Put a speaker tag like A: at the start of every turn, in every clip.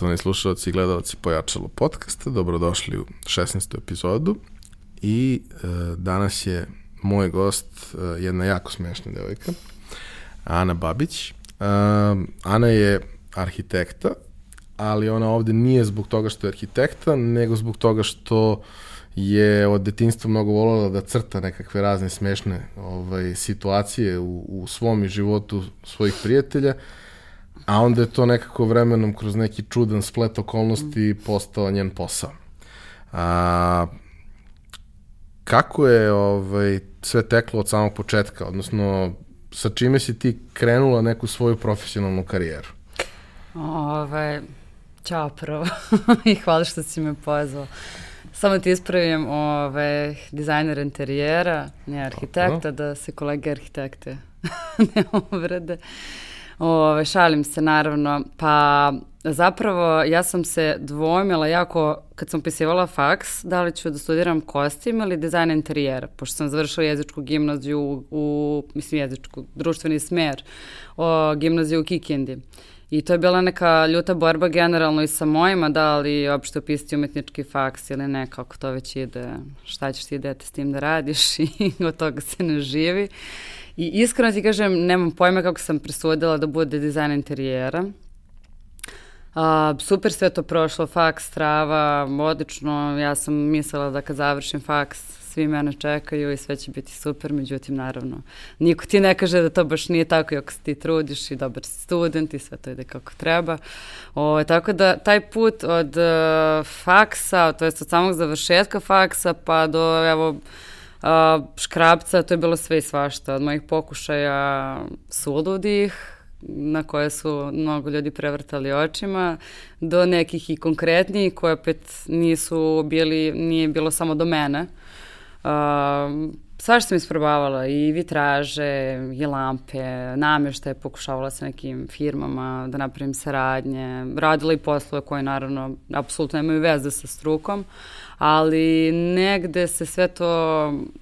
A: Poštovani slušalci i gledalci Pojačalo podcasta, dobrodošli u 16. epizodu i e, danas je moj gost e, jedna jako smešna devojka, Ana Babić. E, Ana je arhitekta, ali ona ovde nije zbog toga što je arhitekta, nego zbog toga što je od detinstva mnogo voljela da crta nekakve razne smešne ovaj, situacije u, u svom i životu svojih prijatelja a onda je to nekako vremenom kroz neki čudan splet okolnosti postao njen posao. A, kako je ovaj, sve teklo od samog početka, odnosno sa čime si ti krenula neku svoju profesionalnu karijeru?
B: Ove, čao prvo i hvala što si me pozvao. Samo ti ispravim ove, dizajner interijera, ne arhitekta, da se kolege arhitekte ne uvrede. Ove, šalim se naravno, pa zapravo ja sam se dvojmila jako kad sam pisivala faks, da li ću da studiram kostim ili dizajn interijera, pošto sam završila jezičku gimnaziju u, u mislim jezičku, društveni smer, o gimnaziju u Kikindi. I to je bila neka ljuta borba generalno i sa mojima, da li uopšte upisati umetnički faks ili ne, kako to već ide, šta ćeš ti dete s tim da radiš i od toga se ne živi. I iskreno ti kažem, nemam pojma kako sam presudila da bude dizajn interijera. A, super sve to prošlo, faks, trava, odlično. Ja sam mislila da kad završim faks, svi mene čekaju i sve će biti super, međutim, naravno, niko ti ne kaže da to baš nije tako ako se ti trudiš i dobar si student i sve to ide kako treba. O, tako da taj put od uh, faksa, to jest od samog završetka faksa pa do, evo, škrabca, to je bilo sve i svašta. Od mojih pokušaja suludih, na koje su mnogo ljudi prevrtali očima, do nekih i konkretnijih koje opet nisu bili, nije bilo samo do mene. Uh, svašta sam isprobavala i vitraže, i lampe, namještaje, pokušavala sa nekim firmama da napravim saradnje, radila i poslove koje naravno apsolutno nemaju veze sa strukom, ali negde se sve to,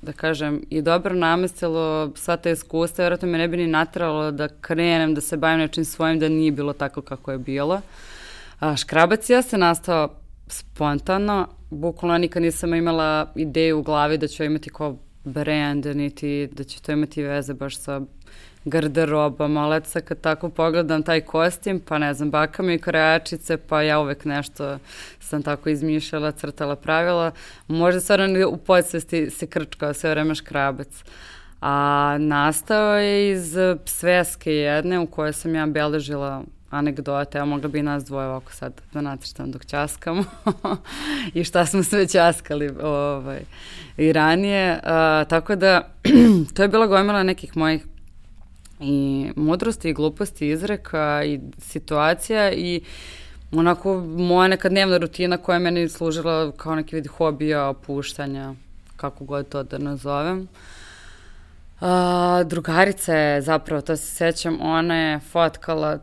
B: da kažem, i dobro namestilo, sva ta iskustva, vjerojatno me ne bi ni natralo da krenem, da se bavim nečim svojim, da nije bilo tako kako je bilo. A, škrabac ja se nastao spontano, bukvalno nikad nisam imala ideju u glavi da ću imati kao brand, niti da će to imati veze baš sa garderobama, ali sad kad tako pogledam taj kostim, pa ne znam, baka mi krajačice, pa ja uvek nešto sam tako izmišljala, crtala pravila. Možda stvarno u podsvesti se krčkao sve vreme škrabac. A nastao je iz sveske jedne u kojoj sam ja beležila anegdote, a mogla bi nas dvoje ovako sad da nacrtam dok časkamo i šta smo sve časkali ovaj, i ranije. A, tako da, to je bila gomila nekih mojih i mudrosti i gluposti izreka i situacija i onako moja neka dnevna rutina koja je meni služila kao neki vid hobija, opuštanja, kako god to da nazovem. A, drugarica je zapravo, to se sećam, ona je fotkala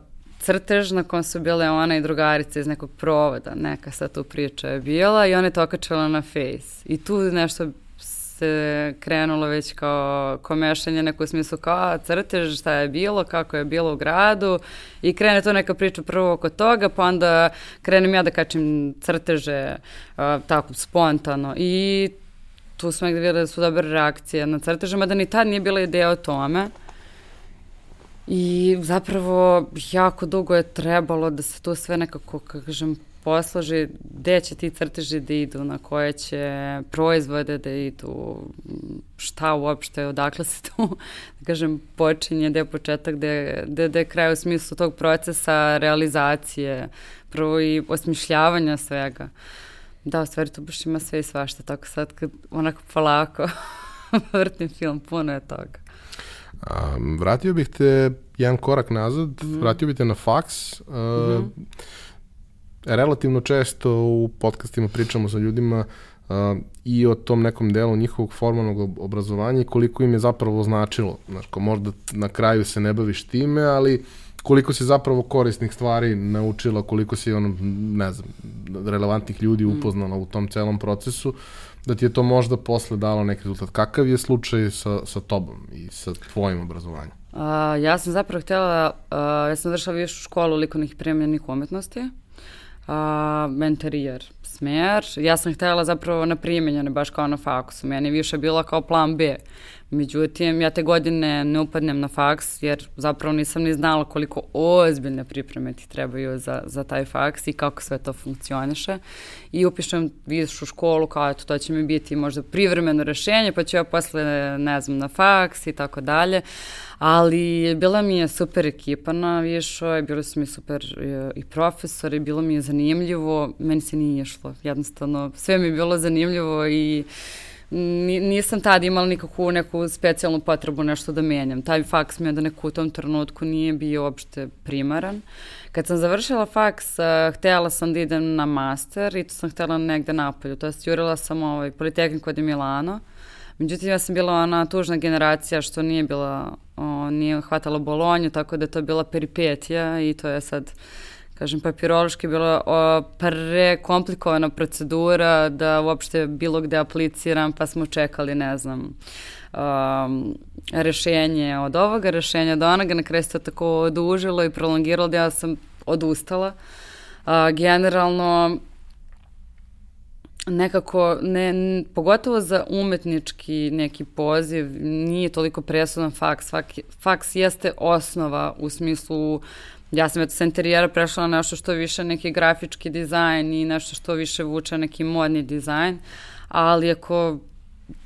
B: crtež na kom su bile ona i drugarice iz nekog provoda, neka sad tu priča je bila i ona je to okačala na face. I tu nešto se krenulo već kao komešanje neko u smislu kao crtež, šta je bilo, kako je bilo u gradu i krene to neka priča prvo oko toga, pa onda krenem ja da kačem crteže uh, tako spontano i tu smo negde videli da su dobre reakcije na crteže, mada ni tad nije bila ideja o tome. I zapravo jako dugo je trebalo da se to sve nekako, kako kažem, posloži, gde će ti crteži da idu, na koje će proizvode da idu, šta uopšte, odakle se to, da kažem, počinje, gde je početak, gde, gde, je kraj u smislu tog procesa realizacije, prvo i osmišljavanja svega. Da, u stvari to baš ima sve i svašta, tako sad kad onako polako vrtim film, puno je toga.
A: Um, vratio bih te jedan korak nazad, mm. vratio bih te na faks. Uh, mm. Relativno često u podcastima pričamo sa ljudima uh, i o tom nekom delu njihovog formalnog obrazovanja i koliko im je zapravo značilo. Znaš, ko možda na kraju se ne baviš time, ali koliko se zapravo korisnih stvari naučila, koliko se ono, ne znam, relevantnih ljudi mm. upoznala mm. u tom celom procesu. Uh, da ti je to možda posle dalo neki rezultat. Kakav je slučaj sa, sa tobom i sa tvojim obrazovanjem?
B: Uh, ja sam zapravo htjela, uh, ja sam završila višu školu likovnih i premljenih umetnosti. uh, interijer smer. Ja sam htjela zapravo na primenjene, baš kao na faksu. Meni više bila kao plan B. Međutim, ja te godine ne upadnem na faks jer zapravo nisam ni znala koliko ozbiljne pripreme ti trebaju za, za taj faks i kako sve to funkcioniše. I upišem višu školu kao eto, to će mi biti možda privremeno rešenje pa ću ja posle, ne znam, na faks i tako dalje. Ali bila mi je super ekipa na višoj, bili su mi super e, i profesori, bilo mi je zanimljivo, meni se nije išlo, jednostavno sve mi je bilo zanimljivo i nisam tad imala nikakvu neku specijalnu potrebu nešto da menjam. Taj faks mi je da neku u tom trenutku nije bio uopšte primaran. Kad sam završila faks, htjela sam da idem na master i to sam htjela negde napolju. To je jurila sam ovaj, Politehniku od Milano. Međutim, ja sam bila ona tužna generacija što nije bila, o, nije hvatala bolonju, tako da je to bila peripetija i to je sad kažem, papirološki bila o, prekomplikovana procedura da uopšte bilo gde apliciram, pa smo čekali, ne znam, um, rešenje od ovoga, rešenja od onoga, na kraju se tako odužilo i prolongiralo da ja sam odustala. A, generalno, nekako, ne, pogotovo za umetnički neki poziv, nije toliko presudan faks. Faks, faks jeste osnova u smislu Ja sam eto sa interijera prešla na nešto što više neki grafički dizajn i nešto što više vuče neki modni dizajn, ali ako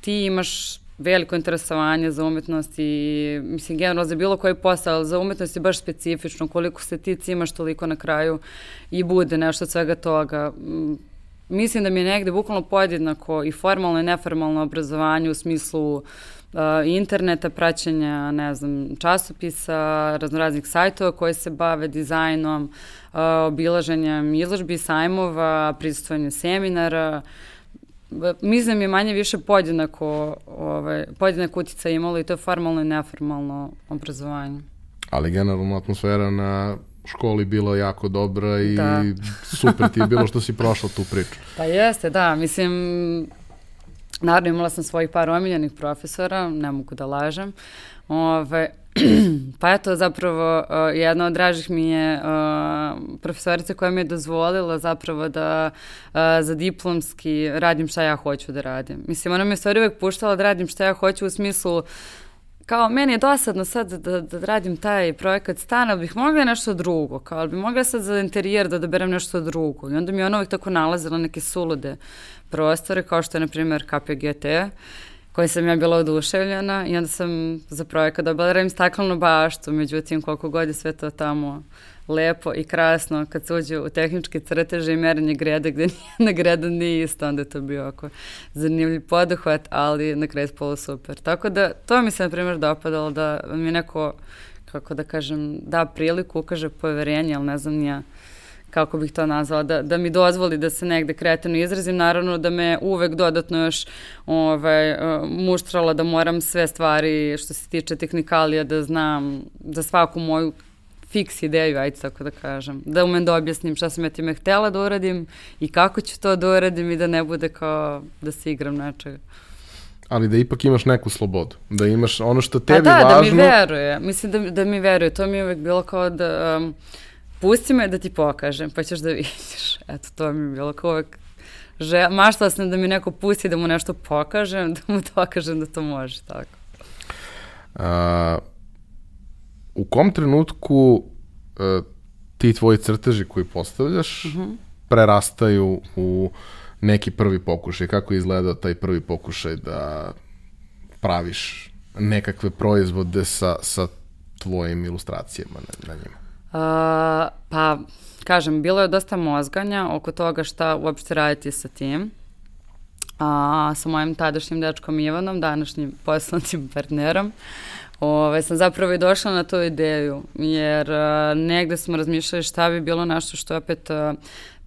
B: ti imaš veliko interesovanje za umetnost i mislim generalno za bilo koji posao, ali za umetnost je baš specifično, koliko se ti cimaš toliko na kraju i bude nešto od svega toga. Mislim da mi je negde bukvalno podjednako i formalno i neformalno obrazovanje u smislu uh, interneta, praćenja, ne znam, časopisa, raznoraznih sajtova koji se bave dizajnom, obilaženjem izložbi, sajmova, prisutovanje seminara. Mislim da je manje više podjednako, ovaj, podjednako utica imalo i to je formalno i neformalno obrazovanje.
A: Ali generalno atmosfera na školi bila jako dobra i da. super ti je bilo što si prošla tu priču.
B: Pa jeste, da. Mislim, Naravno, imala sam svojih par omiljenih profesora, ne mogu da lažem. Ove, pa eto, zapravo, uh, jedna od dražih mi je uh, profesorica koja mi je dozvolila zapravo da uh, za diplomski radim šta ja hoću da radim. Mislim, ona mi je stvari uvek puštala da radim šta ja hoću u smislu kao meni je dosadno sad da, da radim taj projekat stana, bih mogla nešto drugo, kao bi mogla sad za interijer da odaberem nešto drugo. I onda mi je ona uvijek tako nalazila neke sulude prostore, kao što je, na primjer, KPGT, koji sam ja bila oduševljena i onda sam za projekat dobila da radim staklenu baštu, međutim, koliko god je sve to tamo lepo i krasno kad se uđe u tehničke crteže i merenje grede gde nijedna greda nije isto, onda je to bio oko zanimljiv poduhvat, ali na kraju spolo super. Tako da to mi se na primjer dopadalo da mi neko, kako da kažem, da priliku, ukaže poverenje, ali ne znam nija kako bih to nazvala, da, da mi dozvoli da se negde kreativno izrazim, naravno da me uvek dodatno još ovaj, muštrala da moram sve stvari što se tiče tehnikalija da znam za svaku moju fiks ideju, ajde tako da kažem. Da umem da objasnim šta sam ja time htela da uradim i kako ću to da uradim i da ne bude kao da se igram nečega.
A: Ali da ipak imaš neku slobodu, da imaš ono što tebi
B: pa
A: da,
B: važno. da mi veruje, mislim da, da mi veruje, to mi je uvek bilo kao da um, pusti me da ti pokažem, pa ćeš da vidiš. Eto, to mi je bilo kao uvek že, maštala sam da mi neko pusti da mu nešto pokažem, da mu dokažem da to može, tako.
A: A, u kom trenutku uh, ti tvoji crteži koji postavljaš mhm. -huh. prerastaju u neki prvi pokušaj? Kako je izgledao taj prvi pokušaj da praviš nekakve proizvode sa, sa tvojim ilustracijama na, na njima?
B: Uh, pa, kažem, bilo je dosta mozganja oko toga šta uopšte raditi sa tim. A, sa mojim tadašnjim dečkom Ivanom, današnjim poslanim partnerom. Ove, sam zapravo i došla na tu ideju, jer a, negde smo razmišljali šta bi bilo nešto što je opet a,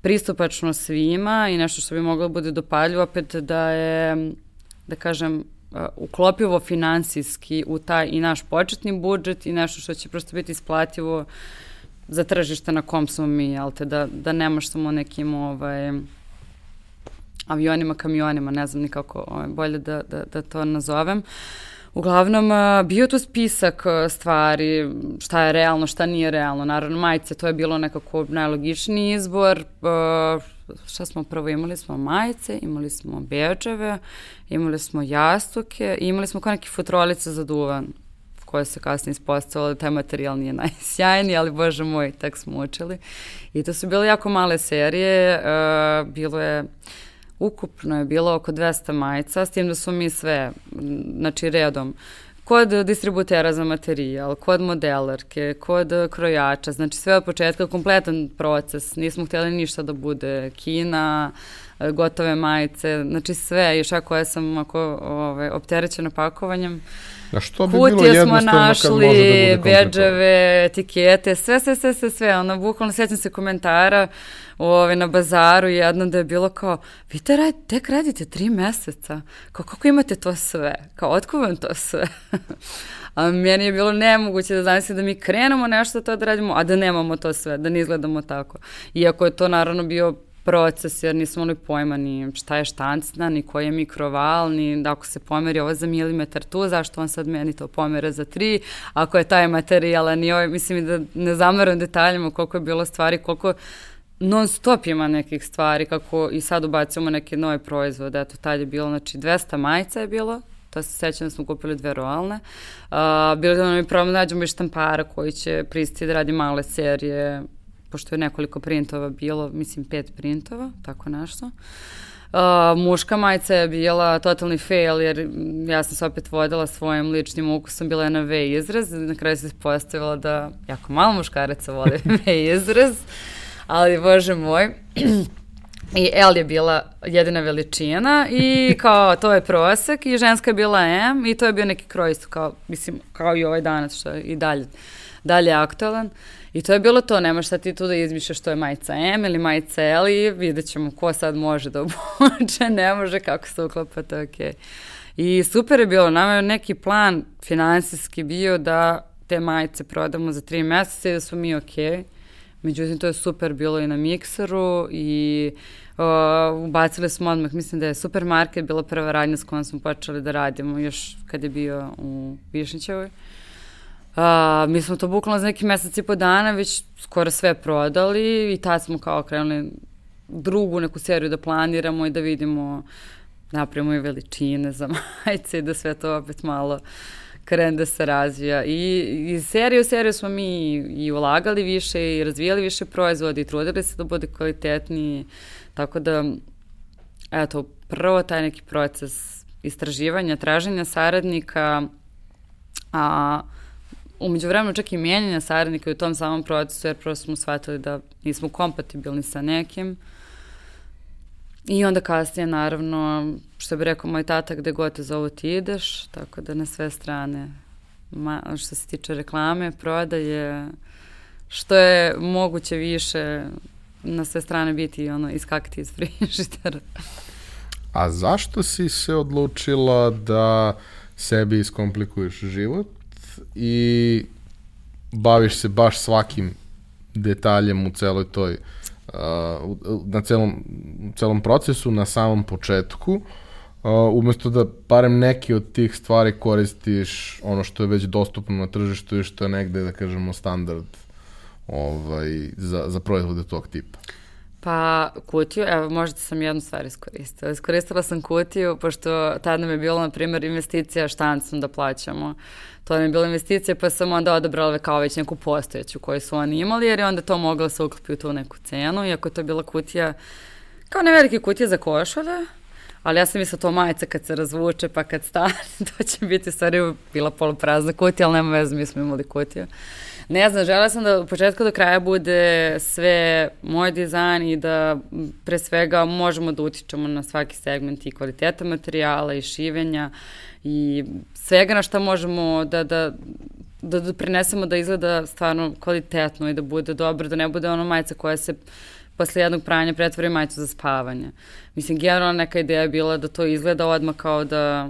B: pristupačno svima i nešto što bi moglo da bude dopaljivo, opet da je, da kažem, uklopivo finansijski u taj i naš početni budžet i nešto što će prosto biti isplativo za tržište na kom smo mi, jel te, da, da nemaš samo nekim ovaj, avionima, kamionima, ne znam nikako ovaj, bolje da, da, da to nazovem. Uglavnom, bio tu spisak stvari, šta je realno, šta nije realno. Naravno, majice, to je bilo nekako najlogičniji izbor. Šta smo prvo imali? Smo majice, imali smo beđeve, imali smo jastuke imali smo kao neke futrolice za duvan koje se kasnije ispostavilo da taj materijal nije najsjajniji, ali bože moj, tak smo učili. I to su bile jako male serije, bilo je ukupno je bilo oko 200 majica, s tim da su mi sve, znači redom, kod distributera za materijal, kod modelarke, kod krojača, znači sve od početka, kompletan proces, nismo htjeli ništa da bude kina, gotove majice, znači sve, još ako ja sam ako, ove, ovaj, opterećena pakovanjem,
A: A što bi Kutije bilo smo našli, da
B: beđeve, etikete, sve, sve, sve, sve, sve, ono, bukvalno sjećam se komentara ove, na bazaru jednom da je bilo kao, vi te rad, tek radite tri meseca, kao kako imate to sve, kao otko vam to sve? a meni je bilo nemoguće da zamislim da mi krenemo nešto to da radimo, a da nemamo to sve, da ne izgledamo tako. Iako je to naravno bio proces, jer nismo imali pojma ni šta je štancna, ni koji je mikroval, ni da ako se pomeri ovo za milimetar tu, zašto on sad meni to pomere za tri, ako je taj materijal, ni ovaj, mislim da ne zamaram detaljima koliko je bilo stvari, koliko non stop ima nekih stvari, kako i sad ubacujemo neke nove proizvode, eto, tad je bilo, znači 200 majica je bilo, to se sećam da smo kupili dve roalne. Uh, bilo da nam je problem da nađemo i štampara koji će pristiti da radi male serije, pošto je nekoliko printova bilo, mislim pet printova, tako nešto. Uh, muška majica je bila totalni fail jer ja sam se opet vodila svojim ličnim ukusom, bila je na V izraz, na kraju se postavila da jako malo muškaraca vole V izraz, ali bože moj, I L je bila jedina veličina i kao to je prosek i ženska je bila M i to je bio neki kroj isto kao, mislim, kao i ovaj danas što je i dalje, dalje aktualan. I to je bilo to, nemaš sad ti tu da izmišljaš što je majica M ili majica L i vidjet ćemo ko sad može da obuče, ne može, kako se uklapa, to je. I super je bilo, nama je neki plan finansijski bio da te majice prodamo za tri meseca i da smo mi. Okay. Međutim, to je super bilo i na mikseru i uh, ubacili smo odmah, mislim da je supermarket bila prva radnja s kojom smo počeli da radimo još kad je bio u Višnićevoj. Uh, mi smo to bukvalno za neki mesec i po dana već skoro sve prodali i tad smo kao krenuli drugu neku seriju da planiramo i da vidimo napravimo i veličine za majice i da sve to opet malo krene da se razvija. I iz serije u seriju smo mi i ulagali više i razvijali više proizvode i trudili se da bude kvalitetniji. Tako da, eto, prvo taj neki proces istraživanja, traženja saradnika, a umeđu vremenu čak i mijenjanja saradnika u tom samom procesu, jer prosto smo shvatili da nismo kompatibilni sa nekim. I onda kasnije, naravno, što bi rekao moj tata, gde god te zovu ti ideš, tako da na sve strane, ma, što se tiče reklame, prodaje, što je moguće više na sve strane biti ono, iskakati iz frižitera.
A: A zašto si se odlučila da sebi iskomplikuješ život i baviš se baš svakim detaljem u celoj toj uh, na celom, celom procesu, na samom početku, uh, umesto da barem neki od tih stvari koristiš ono što je već dostupno na tržištu i što je negde, da kažemo, standard ovaj, za, za proizvode tog tipa.
B: Pa kutiju, evo možda sam jednu stvar iskoristila. Iskoristila sam kutiju, pošto tada nam je bilo, na primjer, investicija štancom da plaćamo. To nam je bila investicija, pa sam onda odabrala kao već neku postojeću koju su oni imali, jer je onda to mogla se uklopi u tu neku cenu, iako to je bila kutija, kao ne velike kutije za košulje, ali ja sam mislila to majica kad se razvuče, pa kad stane, to će biti stvari bila poluprazna kutija, ali nema veze, mi smo imali kutiju. Ne znam, žela sam da u početku do kraja bude sve moj dizajn i da pre svega možemo da utičemo na svaki segment i kvaliteta materijala i šivenja i svega na šta možemo da, da, da, da da izgleda stvarno kvalitetno i da bude dobro, da ne bude ono majica koja se posle jednog pranja pretvori majicu za spavanje. Mislim, generalno neka ideja je bila da to izgleda odmah kao da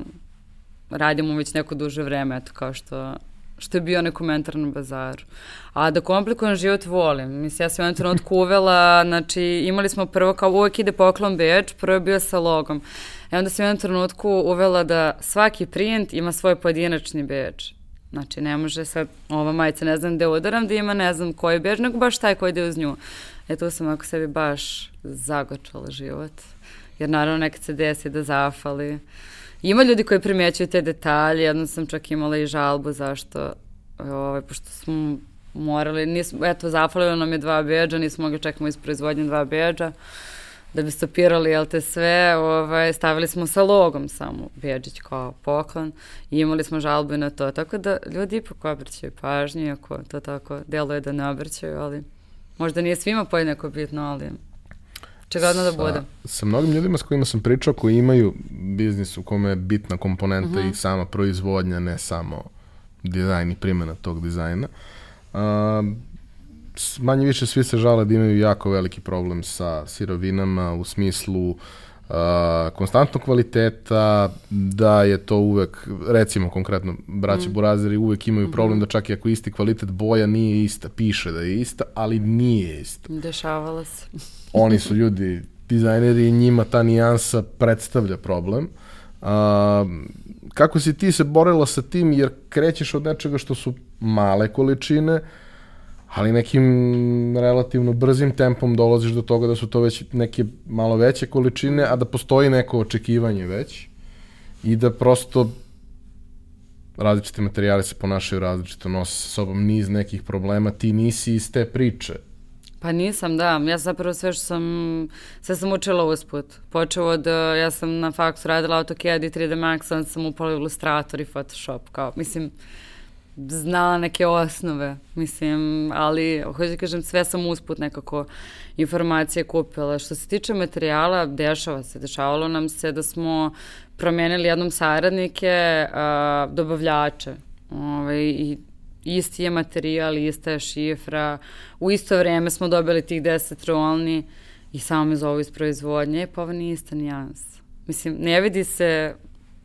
B: radimo već neko duže vreme, eto kao što što je bio onaj komentar na bazaru. A da komplikujem život volim. Mislim, ja sam jednom trenutku uvela, znači imali smo prvo kao uvek ide poklon beč, prvo je bio sa logom. E onda sam jednom trenutku uvela da svaki print ima svoj pojedinačni beč. Znači, ne može sad, ova majica ne znam gde udaram da ima ne znam koji bež, nego baš taj koji ide uz nju. E tu sam ako sebi baš zagočala život. Jer naravno nekad se desi da zafali. Ima ljudi koji primećuju te detalje, jednom sam čak imala i žalbu zašto, ovaj, pošto smo morali, nismo, eto, zafalilo nam je dva beđa, nismo mogli čekamo iz proizvodnje dva beđa, da bi stopirali, jel te sve, ovaj, stavili smo sa logom samo beđić kao poklon i imali smo žalbu na to, tako da ljudi ipak obrćaju pažnju, ako to tako deluje da ne obrćaju, ali možda nije svima pojednako bitno, ali čega odno da bude.
A: Sa mnogim ljudima s kojima sam pričao koji imaju biznis u kome je bitna komponenta uh -huh. i sama proizvodnja, ne samo dizajn i primjena tog dizajna, uh, manje više svi se žale da imaju jako veliki problem sa sirovinama u smislu uh, konstantnog kvaliteta, da je to uvek, recimo konkretno, braći mm. Burazeri uvek imaju problem mm -hmm. da čak i ako isti kvalitet boja nije ista, piše da je ista, ali nije ista.
B: Dešavala se.
A: Oni su ljudi, dizajneri i njima ta nijansa predstavlja problem. Uh, kako si ti se borila sa tim, jer krećeš od nečega što su male količine, ali nekim relativno brzim tempom dolaziš do toga da su to već neke malo veće količine, a da postoji neko očekivanje već i da prosto različite materijale se ponašaju različito, nose sa sobom niz nekih problema, ti nisi iz te priče.
B: Pa nisam, da. Ja zapravo sve što sam, sve sam učila usput. Počeo od, ja sam na faksu radila AutoCAD i 3D Max, onda sam upala Illustrator i Photoshop, kao, mislim, znala neke osnove, mislim, ali hoću da kažem, sve sam usput nekako informacije kupila. Što se tiče materijala, dešava se, dešavalo nam se da smo promenili jednom saradnike, a, dobavljače. Ovaj, I isti je materijal, ista je šifra, u isto vreme smo dobili tih 10 rolni i samo me zovu iz proizvodnje, pa ovo nije ista nijans. Mislim, ne vidi se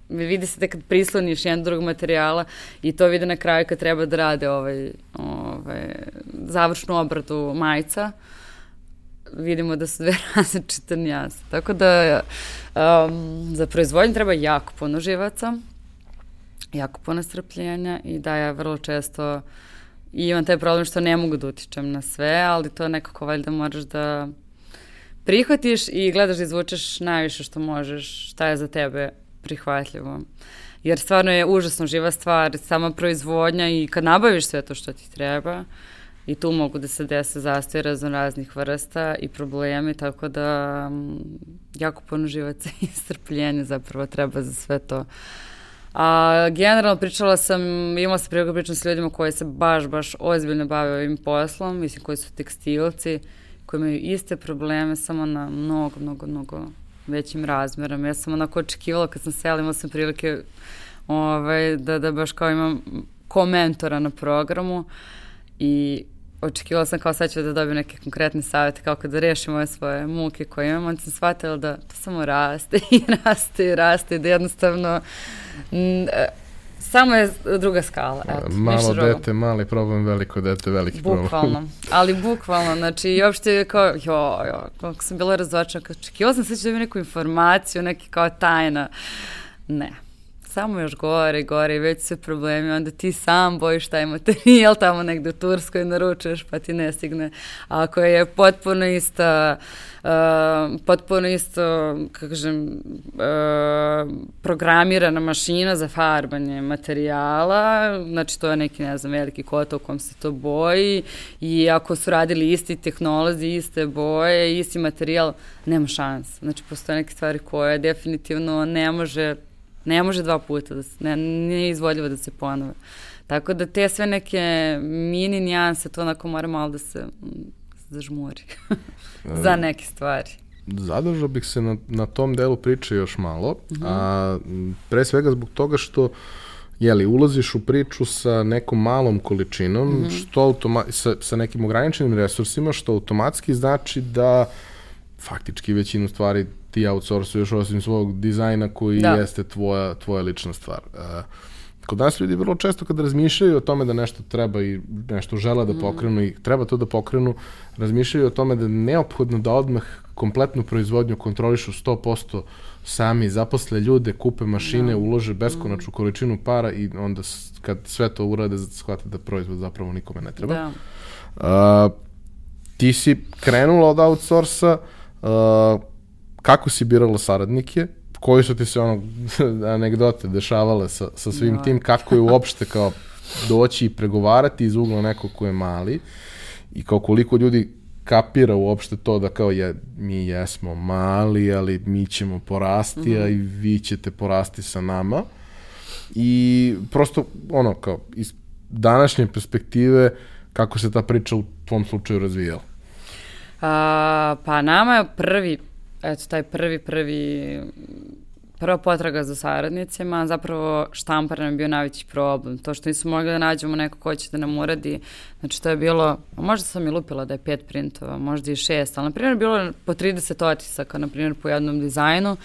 B: vidi se da kad prisloniš jedan drugog materijala i to vide na kraju kad treba da rade ovaj, ovaj, završnu obradu majica, vidimo da su dve različite nijase. Tako da um, za proizvodnju treba jako puno živaca, jako puno strpljenja i da ja vrlo često i imam taj problem što ne mogu da utičem na sve, ali to nekako valjda moraš da prihvatiš i gledaš da izvučeš najviše što možeš, šta je za tebe prihvatljivo. Jer stvarno je užasno živa stvar, sama proizvodnja i kad nabaviš sve to što ti treba, i tu mogu da se dese zastoje razno raznih vrsta i problemi, tako da jako puno živaca i strpljenja zapravo treba za sve to. A generalno pričala sam, imala sam priliku pričam s ljudima koji se baš, baš ozbiljno bave ovim poslom, mislim koji su tekstilci, koji imaju iste probleme, samo na mnogo, mnogo, mnogo većim razmerom. Ja sam onako očekivala kad sam sela, imala sam prilike ovaj, da, da baš kao imam komentora na programu i očekivala sam kao sad ću da dobijem neke konkretne savjete kako da rešim ove svoje muke koje imam, onda sam shvatila da to samo raste i raste i raste i da jednostavno Samo je druga skala. Eto,
A: Malo dete, mali problem, veliko dete, veliki
B: bukvalno,
A: problem.
B: Bukvalno, ali bukvalno, znači i uopšte kao, jo, jo, kako sam bila razočena, kao čekio sam se da neku informaciju, neki kao tajna. Ne, samo još gore, gore i već sve problemi, onda ti sam bojiš taj materijal tamo negde u Turskoj naručuješ pa ti ne stigne. A ako je potpuno ista, uh, potpuno isto, kako kažem, uh, programirana mašina za farbanje materijala, znači to je neki, ne znam, veliki kota u kom se to boji i ako su radili isti tehnolozi, iste boje, isti materijal, nema šans. Znači, postoje neke stvari koje definitivno ne može Ne može dva puta, da se, ne, nije izvodljivo da se ponove. Tako da te sve neke mini nijanse, to onako mora malo da se zažmuri za neke stvari.
A: Zadržao bih se na, na tom delu priče još malo, uh -huh. a pre svega zbog toga što jeli, ulaziš u priču sa nekom malom količinom, mm -hmm. što automa sa, sa nekim ograničenim resursima, što automatski znači da faktički većinu stvari ti outsourcuješ osim svog dizajna koji da. jeste tvoja, tvoja lična stvar. Uh, kod nas ljudi vrlo često kad razmišljaju o tome da nešto treba i nešto žele da pokrenu i treba to da pokrenu, razmišljaju o tome da je neophodno da odmah kompletnu proizvodnju kontrolišu 100% sami, zaposle ljude, kupe mašine, da. ulože beskonačnu količinu para i onda kad sve to urade, shvate da proizvod zapravo nikome ne treba. Da. Uh, ti si krenula od outsourca, uh, kako si birala saradnike, koji su ti se ono anegdote dešavale sa, sa svim no. tim, kako je uopšte kao doći i pregovarati iz ugla nekog ko je mali i kao koliko ljudi kapira uopšte to da kao je, mi jesmo mali, ali mi ćemo porasti, mm -hmm. a i vi ćete porasti sa nama. I prosto, ono, kao, iz današnje perspektive, kako se ta priča u tvom slučaju razvijala?
B: A, pa nama je prvi, eto, taj prvi, prvi prva potraga za saradnicima, zapravo štampar nam je bio najveći problem. To što nismo mogli da nađemo neko ko će da nam uradi, znači to je bilo, možda sam i lupila da je pet printova, možda i šest, ali na primjer bilo po 30 otisaka, na primjer po jednom dizajnu,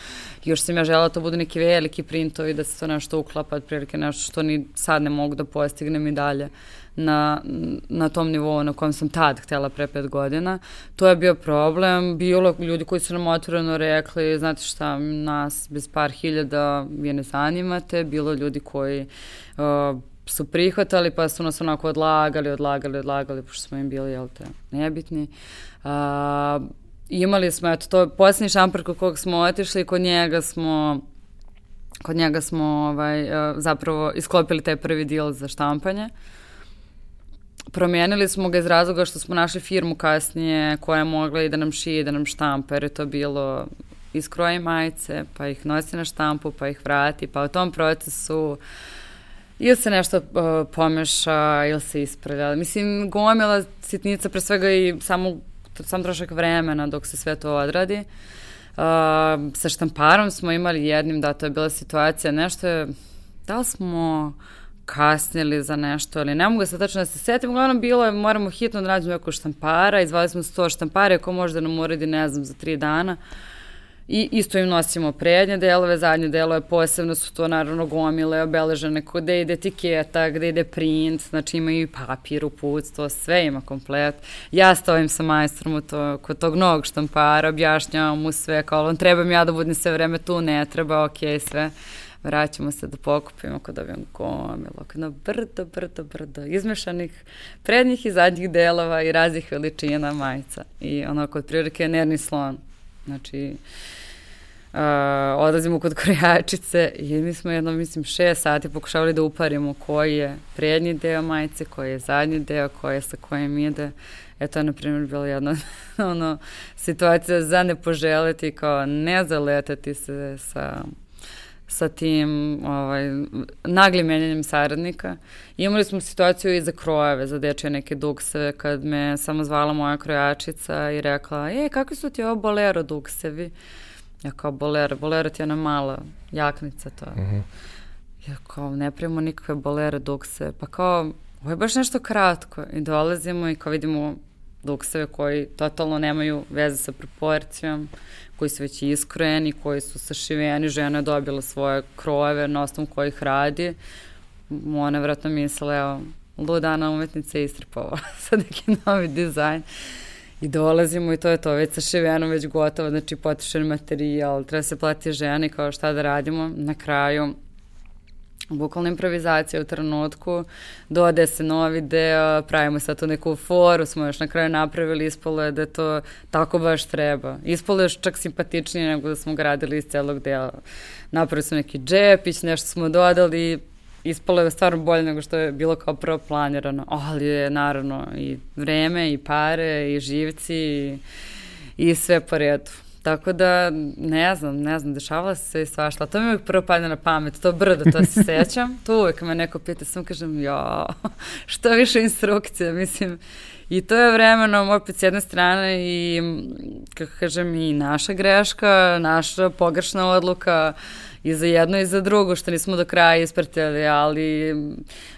B: još sam ja žela da to budu neki veliki printovi, da se to nešto uklapa, otprilike nešto što ni sad ne mogu da postignem i dalje na, na tom nivou na kojem sam tad htela pre pet godina. To je bio problem. Bilo ljudi koji su nam otvoreno rekli, znate šta, nas bez par hiljada vi ne zanimate. Bilo ljudi koji uh, su prihvatali pa su nas onako odlagali, odlagali, odlagali, pošto smo im bili, jel te, nebitni. Uh, imali smo, eto, to je posljednji šampar kod kog smo otišli, kod njega smo kod njega smo ovaj, zapravo isklopili taj prvi deal za štampanje. Uh, promijenili smo ga iz razloga što smo našli firmu kasnije koja je mogla i da nam šije, da nam štampa, jer je to bilo iskroji majice, pa ih nosi na štampu, pa ih vrati, pa u tom procesu ili se nešto uh, pomeša, ili se ispravlja. Mislim, gomila sitnica, pre svega i samo, sam trošak vremena dok se sve to odradi. Uh, sa štamparom smo imali jednim, da, to je bila situacija, nešto je, da li smo kasnili za nešto, ali ne mogu se tačno da se setim. Uglavnom bilo je, moramo hitno da nađemo neko štampara, izvali smo 100 štampare, ko može da nam uredi, ne znam, za tri dana. I isto im nosimo prednje delove, zadnje delove, posebno su to naravno gomile, obeležene, gde ide etiketa, gde ide print, znači imaju i papir, uputstvo, sve ima komplet. Ja stavim sa majstrom to, kod tog novog štampara, objašnjavam mu sve, kao on treba mi ja da budem sve vreme tu, ne treba, okej, okay, sve vraćamo se da pokupimo kod dobijem gomilu, na brdo, brdo, brdo, izmešanih prednjih i zadnjih delova i raznih veličina majica. I ono, kod prilike nerni slon. Znači, uh, odlazimo kod krojačice i mi smo jedno, mislim, šest sati pokušavali da uparimo koji je prednji deo majice, koji je zadnji deo, koji je sa kojim ide. E to je, na primjer, bila jedna ono, situacija za ne poželiti, kao ne zaletati se sa sa tim ovaj, naglim menjanjem saradnika. Imali smo situaciju i za krojeve, za dečje neke dukse, kad me samo zvala moja krojačica i rekla, e, kakvi su ti ovo bolero duksevi? Ja kao bolero, bolero ti je ona mala jaknica to. Uh mhm. -huh. Ja kao, ne primamo nikakve bolero dukse. Pa kao, ovo je baš nešto kratko. I dolazimo i kao vidimo dukseve koji totalno nemaju veze sa proporcijom koji su već iskrojeni, koji su sašiveni, žena je dobila svoje krojeve na osnovu kojih radi. Ona vratno mislila, evo, ludana umetnica je istripala sa neki novi dizajn. I dolazimo i to je to, već sašiveno, već gotovo, znači potišen materijal, treba se plati ženi kao šta da radimo. Na kraju bukvalna improvizacija u trenutku, dode se novi deo, pravimo sad tu neku foru, smo još na kraju napravili, ispolo je da to tako baš treba. Ispolo je još čak simpatičnije nego da smo gradili iz celog dela. Napravili smo neki džepić, nešto smo dodali, ispalo je stvarno bolje nego što je bilo kao prvo planirano, ali je naravno i vreme i pare i živci i, i sve po redu. Tako da, ne znam, ne znam, dešavala se i svašta. To mi uvijek prvo padne na pamet, to brdo, to se sećam. To uvijek me neko pita, sam kažem, jo, što više instrukcija, mislim. I to je vremenom, opet s jedne strane i, kako kažem, i naša greška, naša pogrešna odluka i za jedno i za drugo, što nismo do kraja ispratili, ali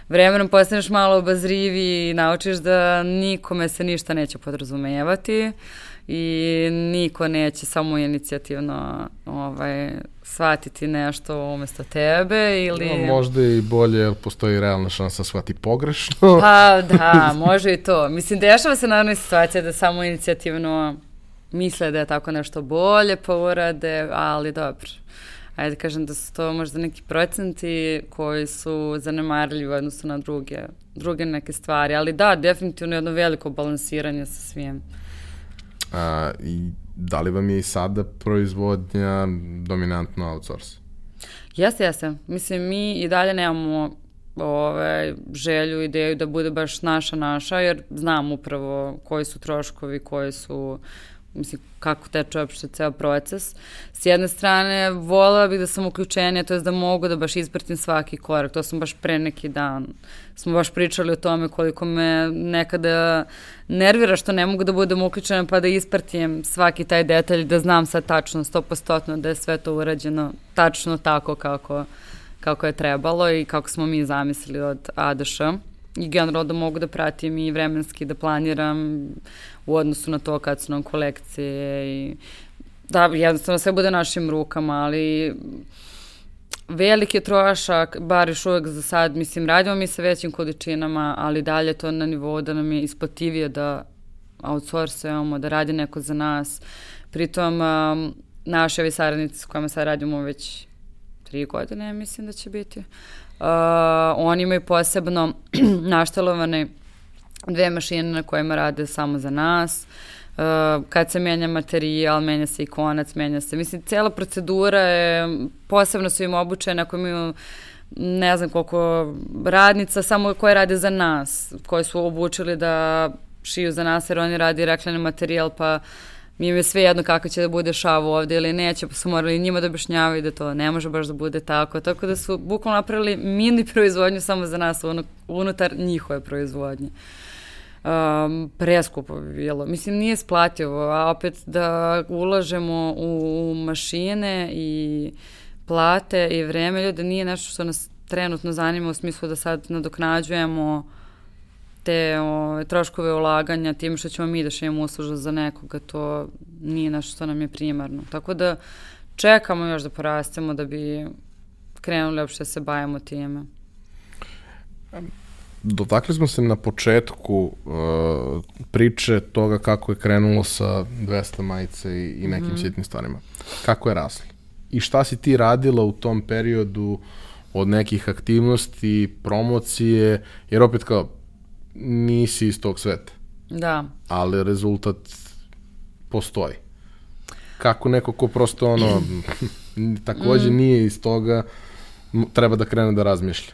B: vremenom postaneš malo obazrivi i naučiš da nikome se ništa neće podrazumevati i niko neće samo inicijativno ovaj, shvatiti nešto umesto tebe ili...
A: No, možda i bolje, jer postoji realna šansa da shvati pogrešno.
B: Pa da, može i to. Mislim, dešava se naravno situacija da samo inicijativno misle da je tako nešto bolje pa urade, ali dobro. Ajde kažem da su to možda neki procenti koji su zanemarljivi u odnosu na druge, druge neke stvari, ali da, definitivno jedno veliko balansiranje sa svim.
A: A, I da li vam je i sada proizvodnja dominantno outsource?
B: Jeste, jeste. Mislim, mi i dalje nemamo ove, želju, ideju da bude baš naša, naša, jer znam upravo koji su troškovi, koji su mislim, kako teče uopšte ceo proces. S jedne strane, volila bih da sam uključenja, to je da mogu da baš ispratim svaki korak. To sam baš pre neki dan. Smo baš pričali o tome koliko me nekada nervira što ne mogu da budem uključena pa da ispratim svaki taj detalj, da znam sad tačno, stopostotno da je sve to urađeno tačno tako kako, kako je trebalo i kako smo mi zamislili od A do Š i generalno da mogu da pratim i vremenski da planiram u odnosu na to kad su nam kolekcije i da jednostavno sve bude našim rukama, ali veliki trošak, bar još uvek za sad, mislim, radimo mi sa većim količinama, ali dalje to na nivou da nam je isplativije da outsourcujemo, da radi neko za nas. Pritom, um, naši ovi saradnici s kojima sad radimo već tri godine, mislim da će biti, uh, oni imaju posebno naštalovane dve mašine na kojima rade samo za nas. Uh, kad se menja materijal, menja se i konac, menja se. Mislim, cela procedura je, posebno su im obučene ako imaju ne znam koliko radnica, samo koje rade za nas, koje su obučili da šiju za nas, jer oni radi reklani materijal, pa mi je sve jedno kako će da bude šav ovde ili neće, pa su morali njima da objašnjavaju da to ne može baš da bude tako. Tako da su bukvalno napravili mini proizvodnju samo za nas unutar njihove proizvodnje. Um, preskupo bi bilo. Mislim, nije splativo, a opet da ulažemo u, u mašine i plate i vreme ljude nije nešto što nas trenutno zanima u smislu da sad nadoknađujemo te o, troškove ulaganja tim što ćemo mi da šijemo usluža za nekoga, to nije nešto što nam je primarno. Tako da čekamo još da porastemo da bi krenuli uopšte da se bavimo time.
A: Dotakli smo se na početku uh, priče toga kako je krenulo sa 200 majice i, i nekim mm. sitnim stvarima. Kako je raslo? I šta si ti radila u tom periodu od nekih aktivnosti, promocije, jer opet kao nisi iz tog sveta.
B: Da.
A: Ali rezultat postoji. Kako neko ko prosto ono, takođe mm. nije iz toga, treba da krene da razmišlja.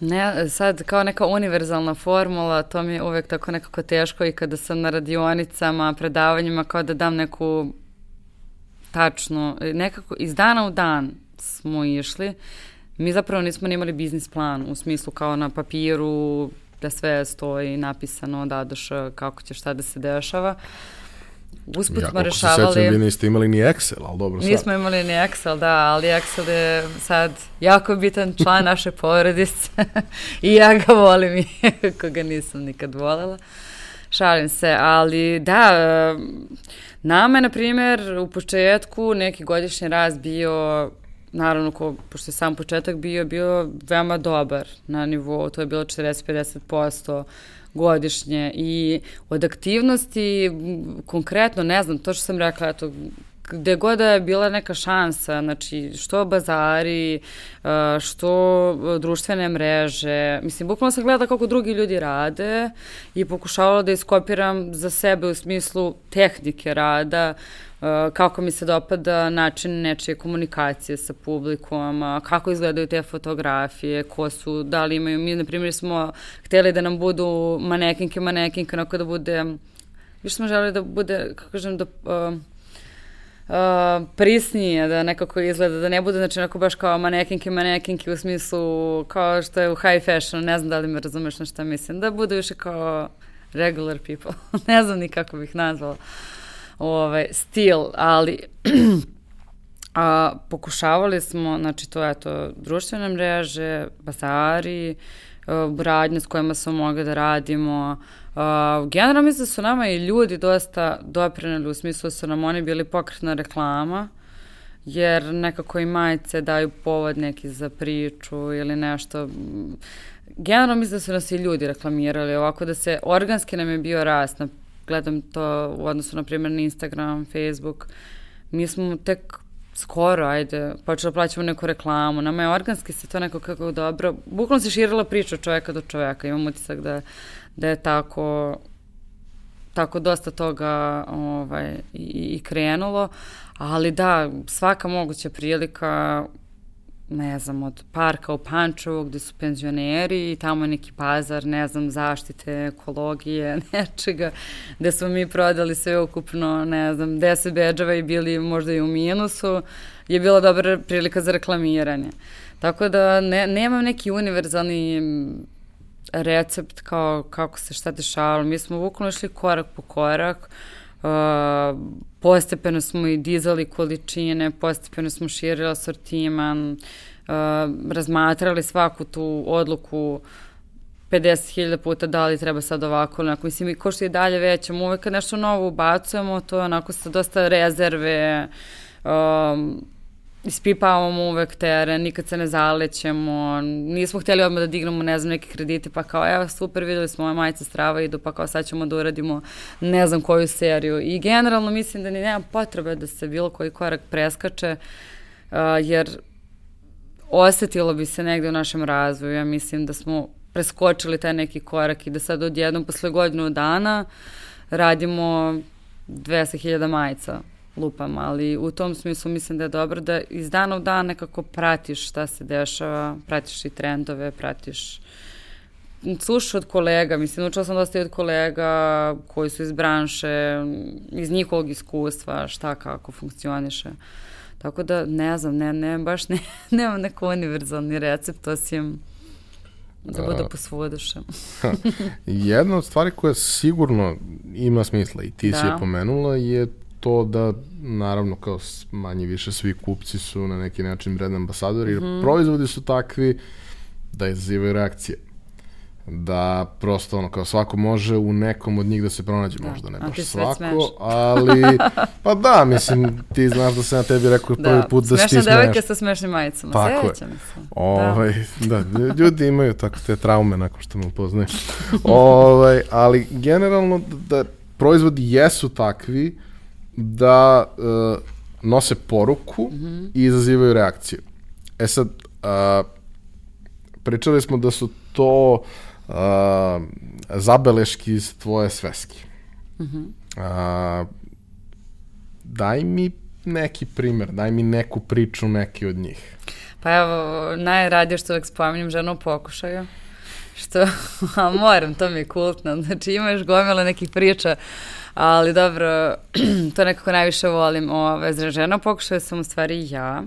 B: Ne, sad kao neka univerzalna formula, to mi je uvek tako nekako teško i kada sam na radionicama, predavanjima, kao da dam neku tačnu, nekako iz dana u dan smo išli. Mi zapravo nismo nimali biznis plan u smislu kao na papiru da sve stoji napisano da doš kako će šta da se dešava. Usput ja, smo rešavali... Ja,
A: sećam, vi niste imali ni Excel, ali dobro
B: sad. Nismo imali ni Excel, da, ali Excel je sad jako bitan član naše porodice i ja ga volim i koga nisam nikad volela. Šalim se, ali da, nama je, na primjer, u početku neki godišnji rast bio naravno, ko, pošto je sam početak bio, bio veoma dobar na nivou, to je bilo 40-50% godišnje i od aktivnosti, konkretno, ne znam, to što sam rekla, eto, gde god da je bila neka šansa, znači što bazari, što društvene mreže, mislim, bukvalno sam gledala kako drugi ljudi rade i pokušavala da iskopiram za sebe u smislu tehnike rada, kako mi se dopada način nečije komunikacije sa publikom, uh, kako izgledaju te fotografije, ko su, da li imaju, mi na primjer smo hteli da nam budu manekinke, manekinke, onako da bude, više smo želeli da bude, kako kažem, da uh, uh, prisnije, da nekako izgleda, da ne bude, znači, onako baš kao manekinke, manekinke u smislu kao što je u high fashion, ne znam da li me razumeš na šta mislim, da bude više kao regular people, ne znam ni kako bih nazvala. Uh, ovaj, stil, ali a, pokušavali smo, znači to je to društvene mreže, bazari, radnje s kojima smo mogli da radimo. Uh, generalno mislim da su nama i ljudi dosta doprinali u smislu da su nam oni bili pokretna reklama. jer nekako i majice daju povod neki za priču ili nešto. Generalno mislim da su nas i ljudi reklamirali ovako da se, organski nam je bio rast, na, gledam to u odnosu na primjer na Instagram, Facebook, mi smo tek skoro, ajde, počeli da plaćamo neku reklamu, nama je organski se to neko kako dobro, bukvalno se širila priča od čoveka do čoveka, imam utisak da, da je tako tako dosta toga ovaj, i, i krenulo, ali da, svaka moguća prilika ne znam, od parka u Pančevu gde su penzioneri i tamo neki pazar, ne znam, zaštite, ekologije, nečega, gde smo mi prodali sve ukupno, ne znam, 10 beđava i bili možda i u minusu, je bila dobra prilika za reklamiranje. Tako da ne, nemam neki univerzalni recept kao kako se šta dešavalo. Mi smo bukvalno išli korak po korak, uh, postepeno smo i dizali količine, postepeno smo širili asortiman, uh, razmatrali svaku tu odluku 50.000 puta da li treba sad ovako, onako, mislim, i ko što je dalje većemo, uvek kad nešto novo ubacujemo, to je onako sa dosta rezerve, um, ispipavamo uvek teren, nikad se ne zalećemo, nismo hteli odmah da dignemo, ne znam, neke kredite, pa kao, evo, super, videli smo ove majice strava idu, pa kao sad ćemo da uradimo ne znam koju seriju. I generalno mislim da ni nema potrebe da se bilo koji korak preskače, uh, jer osetilo bi se negde u našem razvoju. Ja mislim da smo preskočili taj neki korak i da sad odjednom posle godinu dana radimo 200.000 majica lupam, ali u tom smislu mislim da je dobro da iz dana u dan nekako pratiš šta se dešava, pratiš i trendove, pratiš slušaš od kolega, mislim, učila sam dosta i od kolega koji su iz branše, iz njihovog iskustva, šta kako funkcioniše. Tako da, ne znam, ne, ne, baš ne, nemam neko univerzalni recept, osim da bude posvudušem.
A: Jedna od stvari koja sigurno ima smisla i ti da. si je pomenula je to da naravno kao manje više svi kupci su na neki način brand ambasadori jer mm -hmm. proizvodi su takvi da izazivaju reakcije da prosto ono kao svako može u nekom od njih da se pronađe da. možda ne baš svako, smeš. ali pa da, mislim ti znaš da se na tebi rekao da. prvi put da si ti
B: smeš. Smešna devojka sa smešnim majicama, tako je. se.
A: Ovaj, da. da, ljudi imaju tako te traume nakon što me upoznaju. ovaj, ali generalno da proizvodi jesu takvi da uh, nose poruku mm -hmm. i izazivaju reakciju. E sad, uh, pričali smo da su to uh, zabeleški iz tvoje sveske. Mm -hmm. uh, daj mi neki primer, daj mi neku priču neki od njih.
B: Pa evo, najradije što uvek spominjem ženu u pokušaju. Što, a moram, to mi je kultno. Znači imaš gomila nekih priča ali dobro, to nekako najviše volim. Ove, žena pokušao sam u stvari ja.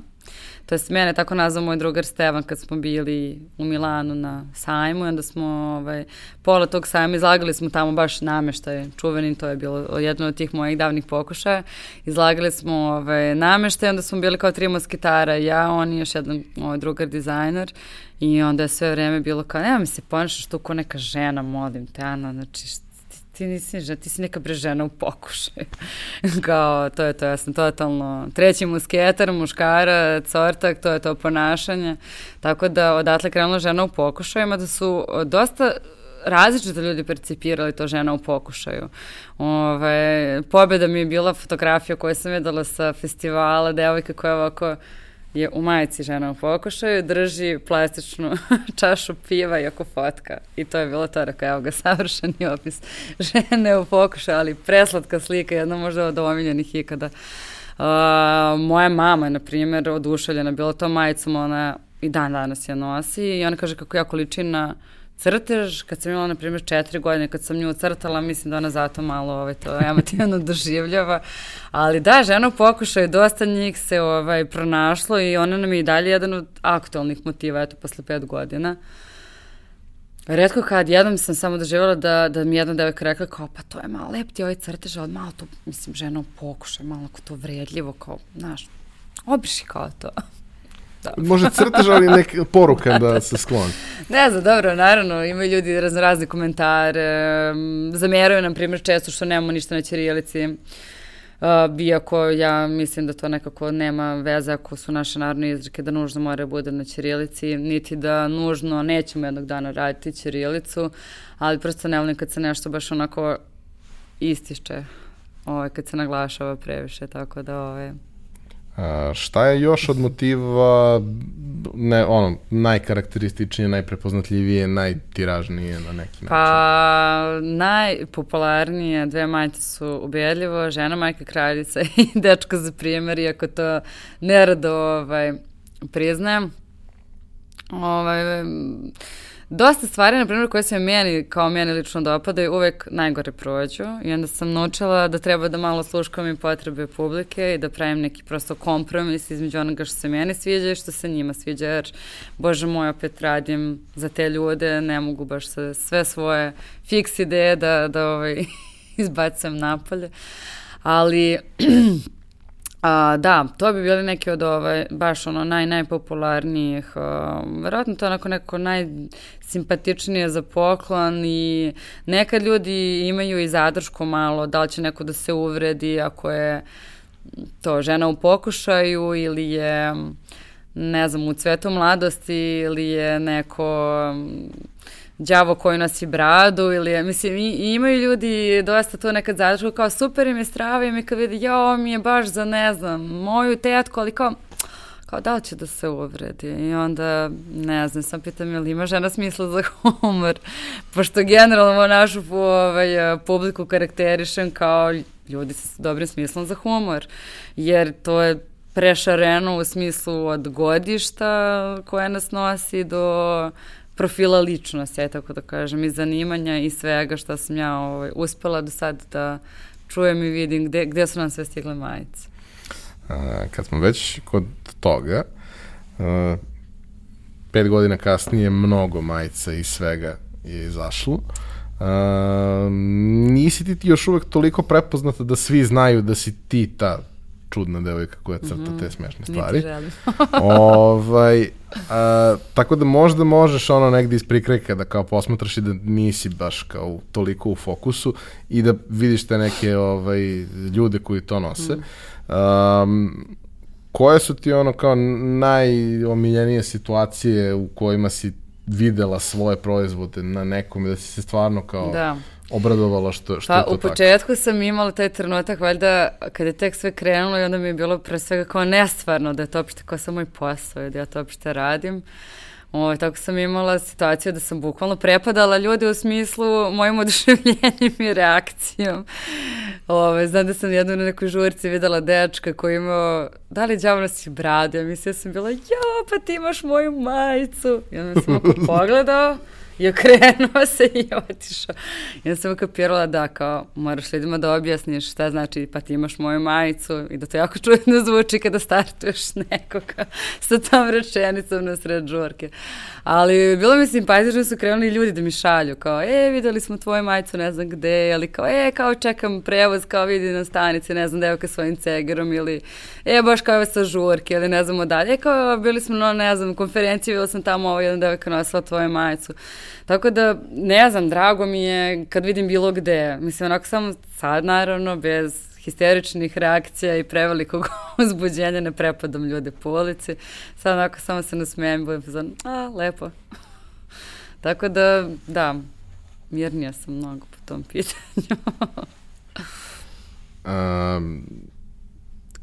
B: To je mene tako nazvao moj drugar Stevan kad smo bili u Milanu na sajmu i onda smo ovaj, pola tog sajma izlagali smo tamo baš nameštaj čuveni, to je bilo jedno od tih mojih davnih pokušaja. Izlagali smo ovaj, nameštaj, onda smo bili kao tri moskitara, ja, on i još jedan ovaj, drugar dizajner i onda je sve vreme bilo kao, nema mi se ponašaš tu ko neka žena, molim te, Ana, znači ti nisi žena, ti si neka bre žena u pokušaju. Kao, to je to, ja sam totalno treći musketar, muškara, cortak, to je to ponašanje. Tako da odatle krenula žena u pokušajima, da su dosta različito ljudi percipirali to žena u pokušaju. Ove, pobjeda mi je bila fotografija koju sam videla sa festivala, devojka koja je ovako je u majici žena u pokušaju, drži plastičnu čašu piva i oko fotka. I to je bilo to, rekao, evo ga, savršeni opis žene u pokušaju, ali preslatka slika, jedna možda od omiljenih ikada. Uh, moja mama je, na primjer, oduševljena bila to majicom, ona i dan danas je nosi i ona kaže kako jako liči na crtež, kad sam imala, na primjer, četiri godine, kad sam nju crtala, mislim da ona zato malo ovaj, to emotivno doživljava. Ali da, žena u pokušaju, dosta njih se ovaj, pronašlo i ona nam je i dalje jedan od aktualnih motiva, eto, posle pet godina. Redko kad jednom sam samo doživjela da, da mi jedna devojka rekla kao, pa to je malo lep ti ovaj crtež, ali malo to, mislim, žena u pokušaju, malo to vredljivo, kao, znaš, obriši kao to.
A: Da. Može crtež, ali neka poruka da se skloni.
B: Ne znam, dobro, naravno, imaju ljudi razno razne komentare, zameraju nam primjer često što nemamo ništa na ćirilici. Uh, iako ja mislim da to nekako nema veze ako su naše narodne izreke da nužno mora bude na ćirilici, niti da nužno nećemo jednog dana raditi ćirilicu, ali prosto ne volim kad se nešto baš onako istišće, ovaj, kad se naglašava previše, tako da ovaj,
A: A, šta je još od motiva ne, ono, najkarakterističnije, najprepoznatljivije, najtiražnije na neki način?
B: Pa, najpopularnije dve majice su ubedljivo žena, majka, kraljica i dečko za primjer, iako to nerado ovaj, priznajem. Ovaj, dosta stvari, na primjer, koje se meni, kao meni lično dopadaju, uvek najgore prođu i onda sam naučila da treba da malo sluškam i potrebe publike i da pravim neki prosto kompromis između onoga što se meni sviđa i što se njima sviđa, jer, bože moj, opet radim za te ljude, ne mogu baš sve svoje fiks ideje da, da ovaj, izbacam napolje. Ali A, da, to bi bili neki od ovaj, baš ono naj, najpopularnijih. A, verovatno to onako neko najsimpatičnije za poklon i nekad ljudi imaju i zadršku malo, da li će neko da se uvredi ako je to žena u pokušaju ili je ne znam, u cvetu mladosti ili je neko đavo koji nosi bradu ili, mislim, i, imaju ljudi dosta to nekad zadršku kao super im je strava i mi kad vidi, ja, ovo mi je baš za, ne znam, moju tetku, ali kao, kao da li će da se uvredi? I onda ne znam, sam pitam je li ima žena smisla za humor? Pošto generalno našu ovaj, publiku karakterišem kao ljudi sa dobrim smislom za humor jer to je prešareno u smislu od godišta koje nas nosi do profila ličnosti, aj tako da kažem, i zanimanja i svega što sam ja ovaj, uspela do sad da čujem i vidim gde, gde su nam sve stigle majice.
A: A, kad smo već kod toga, a, pet godina kasnije mnogo majica i svega je izašlo. A, nisi ti, još uvek toliko prepoznata da svi znaju da si ti ta čudna devojka koja crta mm -hmm. te smešne stvari. Niti želim. ovaj, a, tako da možda možeš ono negde iz prikreka da kao posmatraš i da nisi baš kao toliko u fokusu i da vidiš te neke ovaj, ljude koji to nose. Mm. Um, koje su ti ono kao najomiljenije situacije u kojima si videla svoje proizvode na nekom i da si se stvarno kao da obradovala što, što
B: pa,
A: je to
B: u početku tako. sam imala taj trenutak, valjda, kada je tek sve krenulo i onda mi je bilo pre svega kao nestvarno da je to opšte kao samo moj posao i da ja to opšte radim. O, tako sam imala situaciju da sam bukvalno prepadala ljude u smislu mojim oduševljenjem i reakcijom. Ove, znam da sam jednu na nekoj žurci videla dečka koji imao, da li djavo nosi bradu, ja mislim da sam bila, ja, pa ti imaš moju majicu. I onda sam oko pogledao, I okrenuo se i otišao. I onda sam ukapirala da kao moraš ljudima da objasniš šta znači pa ti imaš moju majicu i da to jako čudno zvuči kada startuješ nekoga sa tom rečenicom na sred žurke. Ali bilo mi simpatično da su krenuli ljudi da mi šalju kao e videli smo tvoju majicu ne znam gde ali kao e kao čekam prevoz kao vidi na stanici ne znam devojka svojim cegerom ili e baš kao sa žurke ili ne znamo dalje. E kao bili smo na ne znam konferenciji videla sam tamo ovo jedan devojka nosila tvoju majicu. Tako da, ne znam, drago mi je kad vidim bilo gde. Mislim, onako samo sad, naravno, bez histeričnih reakcija i prevelikog uzbuđenja ne prepadam ljude po ulici. Sad onako samo se nasmejem i budem za, a, lepo. Tako da, da, mirnija sam mnogo po tom pitanju.
A: um,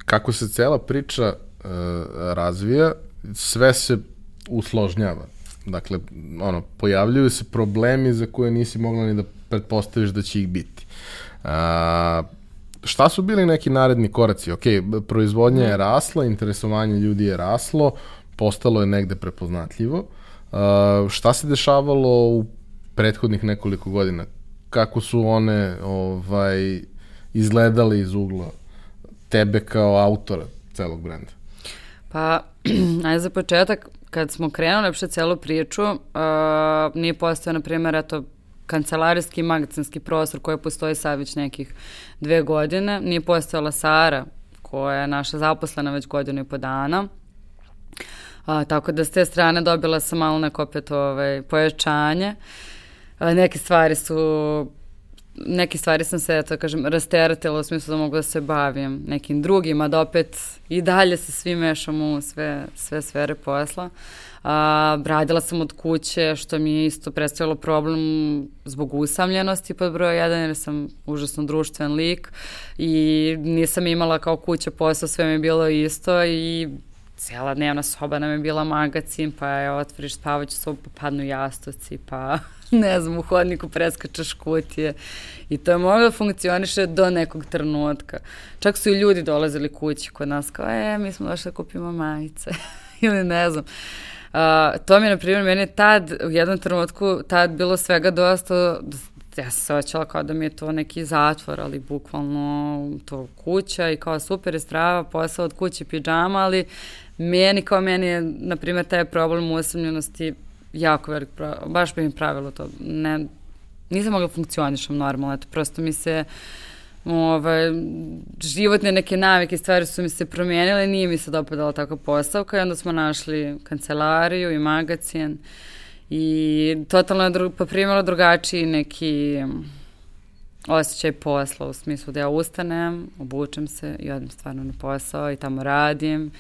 A: kako se cela priča uh, razvija, sve se usložnjava. Dakle, ono, pojavljuju se problemi za koje nisi mogla ni da pretpostaviš da će ih biti. A, šta su bili neki naredni koraci? Ok, proizvodnja je rasla, interesovanje ljudi je raslo, postalo je negde prepoznatljivo. A, šta se dešavalo u prethodnih nekoliko godina? Kako su one ovaj, izgledali iz ugla tebe kao autora celog brenda?
B: Pa, ajde za početak, kad smo krenuli uopšte celu priču, uh, nije postao, na primjer, eto, kancelarijski magacinski prostor koji postoji sad već nekih dve godine. Nije postojala Sara, koja je naša zaposlena već godinu i po dana. A, tako da s te strane dobila sam malo neko opet ovaj, pojačanje. A, neke stvari su neke stvari sam se, to kažem, rasteratila u smislu da mogu da se bavim nekim drugim, a da opet i dalje se svi mešamo u sve, sve sfere posla. A, radila sam od kuće, što mi je isto predstavilo problem zbog usamljenosti pod broj 1, jer sam užasno društven lik i nisam imala kao kuća posao, sve mi je bilo isto i cijela dnevna soba nam je bila magacin, pa je otvoriš spavaću sobu, pa padnu jastoci, pa ne znam, u hodniku preskačeš kutije i to je moglo da funkcioniše do nekog trenutka. Čak su i ljudi dolazili kući kod nas kao, e, mi smo došli da kupimo majice ili ne znam. Uh, to mi je, na primjer, meni tad, u jednom trenutku, tad bilo svega dosta, ja sam se oćela kao da mi je to neki zatvor, ali bukvalno to kuća i kao super je strava, posao od kuće, pijama, ali meni kao meni je, na primjer, taj problem usamljenosti jako velik problem, baš bi mi pravilo to. Ne, nisam mogla da funkcionišem normalno, eto, prosto mi se ovaj, životne neke navike stvari su mi se promijenile, nije mi se dopadala tako postavka i onda smo našli kancelariju i magazin i totalno je dru, poprimalo drugačiji neki osjećaj posla u smislu da ja ustanem, obučem se i odem stvarno na posao i tamo radim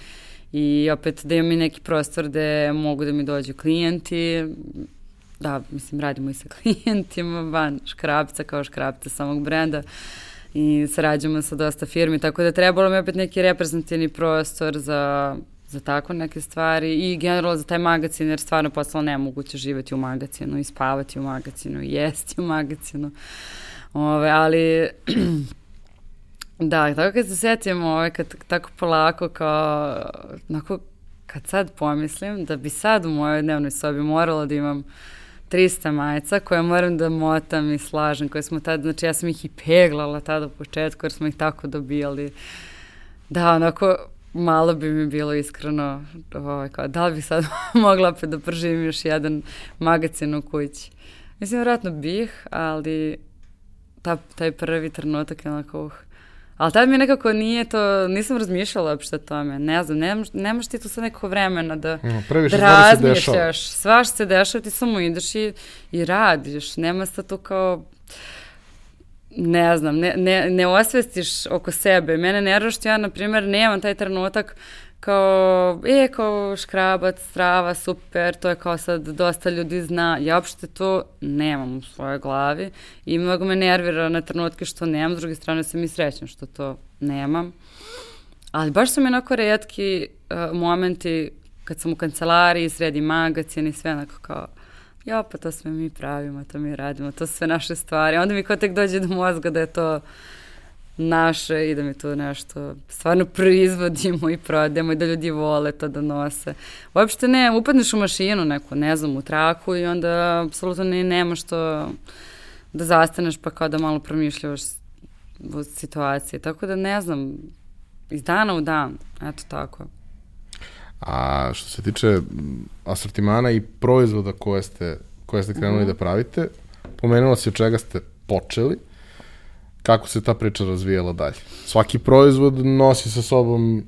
B: i opet da imam i neki prostor gde mogu da mi dođu klijenti, da, mislim, radimo i sa klijentima van škrapca kao škrapca samog brenda. I sarađujemo sa dosta firmi, tako da trebalo mi opet neki reprezentativni prostor za, za tako neke stvari. I generalno za taj magazin, jer stvarno posle nemoguće živeti u magazinu i spavati u magazinu i jesti u magazinu. Ove, ali Da, tako kad se setim, ovaj, kad tako polako kao, onako, kad sad pomislim da bi sad u mojoj dnevnoj sobi morala da imam 300 majica koje moram da motam i slažem, koje smo tad, znači ja sam ih i peglala tada u početku jer smo ih tako dobijali. Da, onako, malo bi mi bilo iskreno, ovaj, kao, da li bi sad mogla opet da prživim još jedan magazin u kući. Mislim, vjerojatno bih, ali ta, taj prvi trenutak je onako, uh, Ali tad mi nekako nije to, nisam razmišljala uopšte o tome. Ne znam, nemaš, nemaš ti tu sad nekog vremena da,
A: no, da
B: razmišljaš. Sva što se dešava, ti samo ideš i, i radiš. Nema sad to kao ne znam, ne, ne, ne osvestiš oko sebe. Mene nervira što ja, na primjer, nemam taj trenutak kao, e, kao škrabac, strava, super, to je kao sad dosta ljudi zna. Ja uopšte to nemam u svojoj glavi i mnogo me nervira na trenutke što nemam, s druge strane sam i srećna što to nemam. Ali baš su mi onako redki uh, momenti kad sam u kancelariji, sredi magazin i sve onako kao, ja pa to sve mi pravimo, to mi radimo, to su sve naše stvari. Onda mi kao tek dođe do mozga da je to naše i da mi to nešto stvarno proizvodimo i prodajemo i da ljudi vole to da nose. Uopšte ne, upadneš u mašinu neku, ne znam, u traku i onda apsolutno ne, nema što da zastaneš pa kao da malo promišljavaš o situaciji. Tako da ne znam, iz dana u dan, eto tako.
A: A što se tiče asortimana i proizvoda koje ste, koje ste krenuli mm -hmm. da pravite, pomenula si od čega ste počeli, kako se ta priča razvijala dalje. Svaki proizvod nosi sa sobom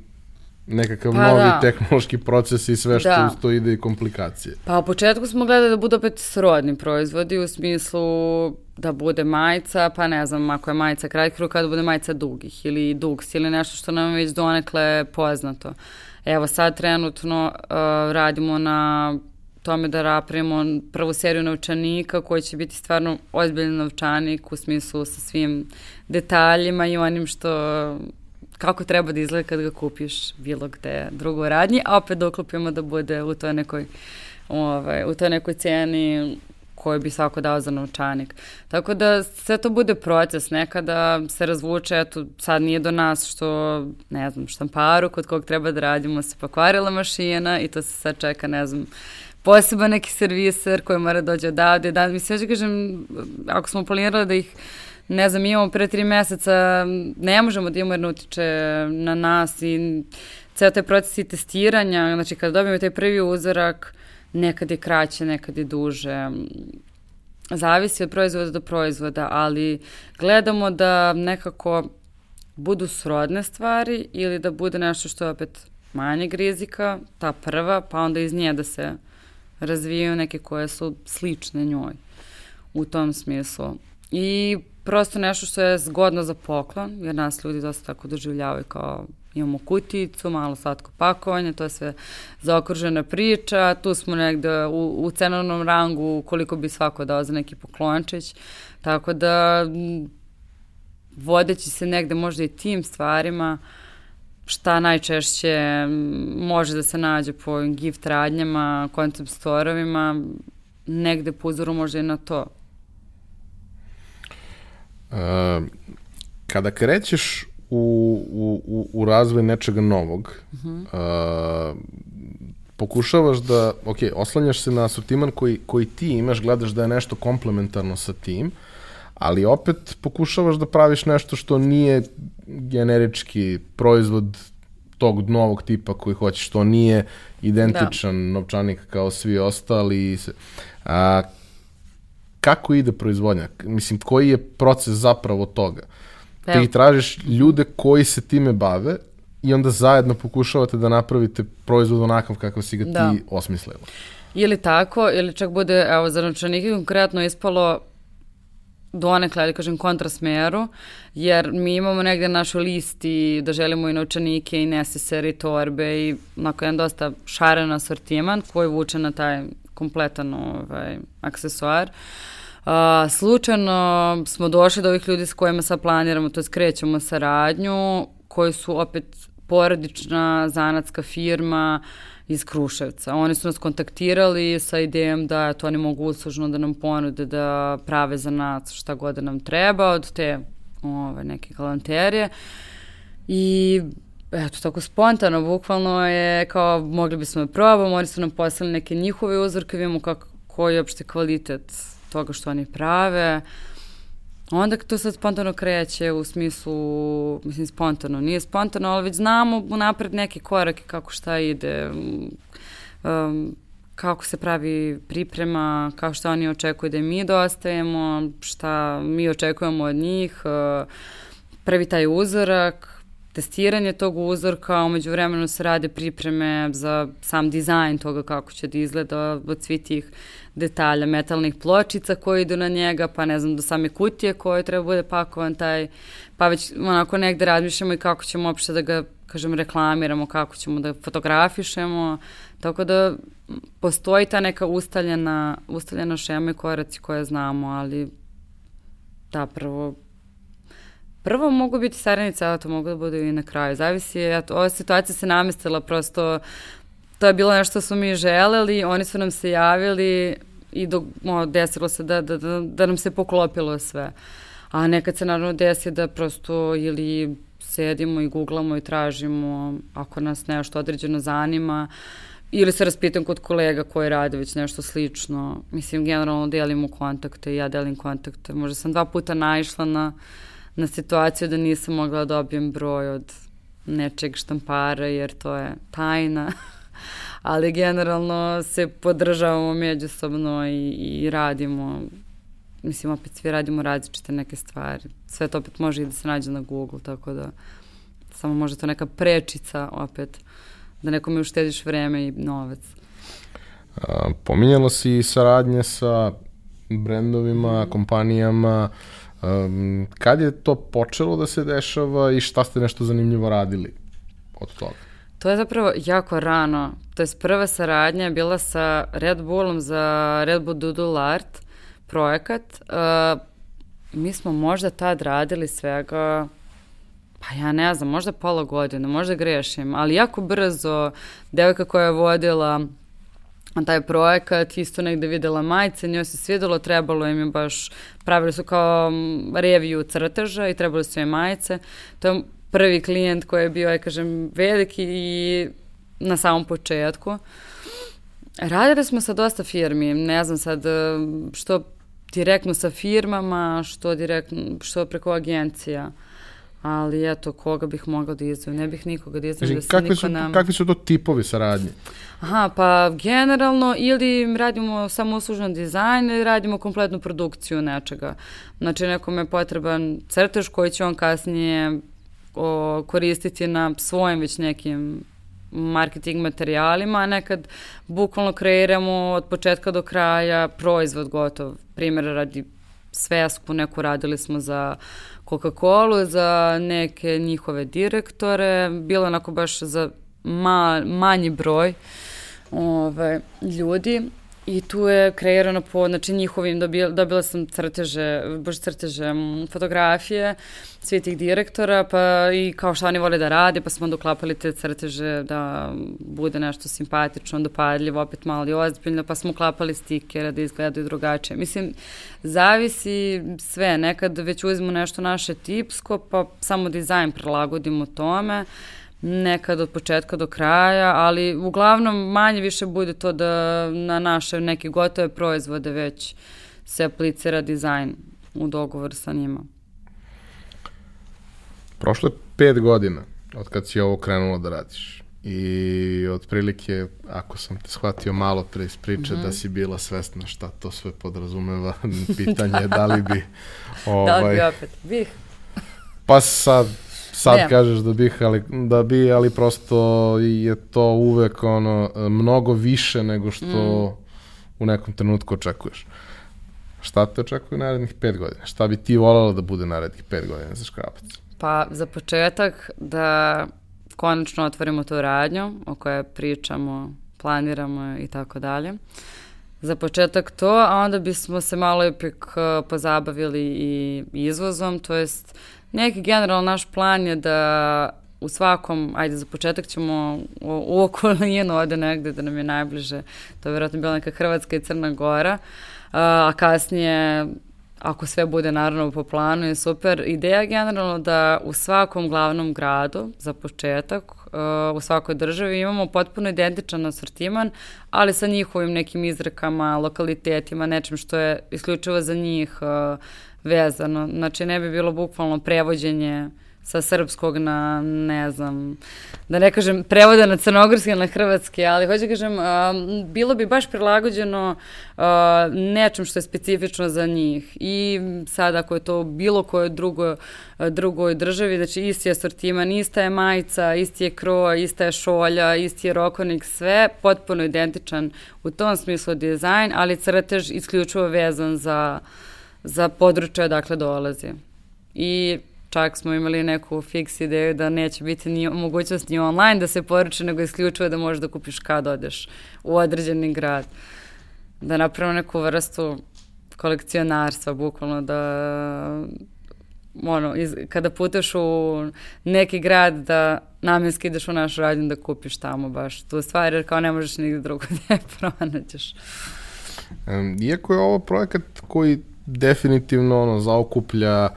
A: nekakav pa novi da. tehnološki proces i sve što da. uz to ide i komplikacije.
B: Pa u početku smo gledali da budu opet srodni proizvodi u smislu da bude majica, pa ne znam, ako je majica kratkih ruka, da bude majica dugih ili dugs ili nešto što nam je već donekle poznato. Evo sad trenutno uh, radimo na tome da napravimo prvu seriju novčanika koji će biti stvarno ozbiljan novčanik u smislu sa svim detaljima i onim što kako treba da izgleda kad ga kupiš bilo gde drugo radnji, a opet da uklopimo da bude u toj nekoj, ovaj, u toj nekoj ceni koju bi svako dao za novčanik. Tako da sve to bude proces, nekada se razvuče, eto sad nije do nas što, ne znam, štamparu kod kog treba da radimo se pokvarila mašina i to se sad čeka, ne znam, poseban neki serviser koji mora dođe odavde. Da, mi sve kažem, ako smo planirali da ih ne znam, imamo pre tri meseca, ne možemo da imamo jer ne utiče na nas i ceo taj proces i testiranja, znači kada dobijemo taj prvi uzorak, nekad je kraće, nekad je duže, zavisi od proizvoda do proizvoda, ali gledamo da nekako budu srodne stvari ili da bude nešto što je opet manjeg rizika, ta prva, pa onda iz nje da se razvijaju neke koje su slične njoj u tom smislu. I prosto nešto što je zgodno za poklon, jer nas ljudi dosta tako doživljavaju kao imamo kuticu, malo slatko pakovanje, to je sve zaokružena priča, tu smo negde u, u cenovnom rangu koliko bi svako dao za neki poklončić, tako da vodeći se negde možda i tim stvarima, šta najčešće može da se nađe po gift radnjama, koncept storovima, negde po uzoru možda i na to.
A: Uh, kada krećeš u, u, u razvoj nečega novog, uh -huh. uh, pokušavaš da, ok, oslanjaš se na asortiman koji, koji ti imaš, gledaš da je nešto komplementarno sa tim, ali opet pokušavaš da praviš nešto što nije generički proizvod tog novog tipa koji hoćeš, to nije identičan da. novčanik kao svi ostali. A, kako ide proizvodnja? Mislim, koji je proces zapravo toga? Evo. Ti tražiš ljude koji se time bave i onda zajedno pokušavate da napravite proizvod onakav kakav si ga da. ti osmislila.
B: Ili tako, ili čak bude, evo, za novčanike konkretno ispalo donekle, ali kažem, kontrasmeru, jer mi imamo negde našu listi da želimo i novčanike i nesesere i torbe i onako jedan dosta šaren asortiman koji vuče na taj kompletan ovaj, aksesuar. Uh, slučajno smo došli do ovih ljudi s kojima sad planiramo, to skrećemo saradnju, koji su opet porodična zanatska firma, uh, iz Kruševca. Oni su nas kontaktirali sa idejom da to oni mogu uslužno da nam ponude da prave za nas šta god da nam treba od te ove, neke galanterije. I eto, tako spontano, bukvalno je kao mogli bismo da probamo, oni su nam poslali neke njihove uzorke, vidimo kako, koji je opšte kvalitet toga što oni prave. Onda to sad spontano kreće u smislu, mislim spontano, nije spontano, ali već znamo unapred neke korake kako šta ide, um, kako se pravi priprema, kako šta oni očekuju da mi dostajemo, šta mi očekujemo od njih, uh, prvi taj uzorak, testiranje tog uzorka, umeđu vremenu se rade pripreme za sam dizajn toga kako će da izgleda od svih tih detalja, metalnih pločica koje idu na njega, pa ne znam, do same kutije koje treba bude pakovan taj, pa već onako negde razmišljamo i kako ćemo uopšte da ga, kažem, reklamiramo, kako ćemo da fotografišemo, tako da postoji ta neka ustaljena, ustaljena šema i koraci koje znamo, ali da, prvo Prvo mogu biti saranice, a to mogu da budu i na kraju. Zavisi, eto, ova situacija se namestila prosto to je bilo nešto što smo mi želeli, oni su nam se javili i do, o, desilo se da, da, da, da nam se poklopilo sve. A nekad se naravno desi da prosto ili sedimo i googlamo i tražimo ako nas nešto određeno zanima ili se raspitam kod kolega koji rade već nešto slično. Mislim, generalno delimo kontakte i ja delim kontakte. Možda sam dva puta naišla na, na situaciju da nisam mogla da dobijem broj od nečeg štampara jer to je tajna. ali generalno se podržavamo međusobno i, i radimo mislim, opet svi radimo različite neke stvari. Sve to opet može i da se nađe na Google, tako da samo može to neka prečica opet, da nekome uštediš vreme i novac.
A: A, pominjalo si saradnje sa brendovima, kompanijama, um, kad je to počelo da se dešava i šta ste nešto zanimljivo radili od toga?
B: To je zapravo jako rano. To je prva saradnja bila sa Red Bullom za Red Bull Doodle Art projekat. Uh, mi smo možda tad radili svega pa ja ne znam, možda pola godine, možda grešim, ali jako brzo devojka koja je vodila taj projekat, isto negde videla majice, njoj se svidelo, trebalo im je baš, pravili su kao reviju crteža i trebali su je majice. To je prvi klijent koji je bio, ja kažem, veliki i na samom početku. Radili smo sa dosta firmi, ne znam sad što direktno sa firmama, što direktno, što preko agencija. Ali eto, koga bih mogla da izdvojim? Ne bih nikoga da izdvojim. Da
A: se kakvi, su, nam... kakvi su to tipovi saradnje?
B: Aha, pa generalno ili radimo samo uslužan dizajn ili radimo kompletnu produkciju nečega. Znači nekom je potreban crtež koji će on kasnije o, koristiti na svojim već nekim marketing materijalima, a nekad bukvalno kreiramo od početka do kraja proizvod gotov. Primjer radi svesku, neku radili smo za Coca-Cola, za neke njihove direktore, bilo onako baš za ma, manji broj ove, ljudi I tu je kreirano po, znači njihovim, dobila, dobila sam crteže, baš crteže, fotografije svi tih direktora, pa i kao što oni vole da rade, pa smo onda uklapali te crteže da bude nešto simpatično, dopadljivo, opet malo i ozbiljno, pa smo uklapali stikere da izgledaju drugačije. Mislim, zavisi sve, nekad već uzmemo nešto naše tipsko, pa samo dizajn prilagodimo tome, nekad od početka do kraja, ali uglavnom manje više bude to da na naše neke gotove proizvode već se aplicira dizajn u dogovor sa njima.
A: Prošlo je pet godina od kad si ovo krenula da radiš. I otprilike, ako sam te shvatio malo pre iz priče, mm -hmm. da si bila svesna šta to sve podrazumeva, pitanje je da li bi...
B: Ovaj, da li bi ovaj, opet? Bih.
A: Pa sad, sad ne. kažeš da bih, ali, da bi, ali prosto je to uvek ono, mnogo više nego što mm. u nekom trenutku očekuješ. Šta te očekuje narednih pet godina? Šta bi ti voljela da bude narednih pet godina za škrapac?
B: Pa za početak da konačno otvorimo tu radnju o kojoj pričamo, planiramo i tako dalje. Za početak to, a onda bismo se malo ipak pozabavili i izvozom, to jest neki generalno naš plan je da u svakom, ajde za početak ćemo u, u okolinu ode negde da nam je najbliže, to je vjerojatno bila neka Hrvatska i Crna Gora, a kasnije ako sve bude naravno po planu je super. Ideja generalno da u svakom glavnom gradu, za početak, u svakoj državi imamo potpuno identičan asortiman, ali sa njihovim nekim izrekama, lokalitetima, nečim što je isključivo za njih vezano. Znači ne bi bilo bukvalno prevođenje sa srpskog na, ne znam, da ne kažem prevoda na crnogorski na hrvatski, ali hoću da kažem, uh, bilo bi baš prilagođeno uh, nečem što je specifično za njih. I sad ako je to bilo koje drugo, drugoj državi, znači isti je sortiman, ista je majica, isti je kroja, ista je šolja, isti je rokonik, sve potpuno identičan u tom smislu dizajn, ali crtež isključivo vezan za uh, za područje odakle dolazi. I čak smo imali neku fiks ideju da neće biti ni mogućnost ni online da se poruče, nego isključivo da možeš da kupiš kad odeš u određeni grad. Da napravimo neku vrstu kolekcionarstva, bukvalno da ono, iz, kada puteš u neki grad da namenski ideš u našu radnju da kupiš tamo baš tu stvari, jer kao ne možeš nigde drugo da je pronađeš.
A: Um, iako je ovo projekat koji definitivno ono zaokuplja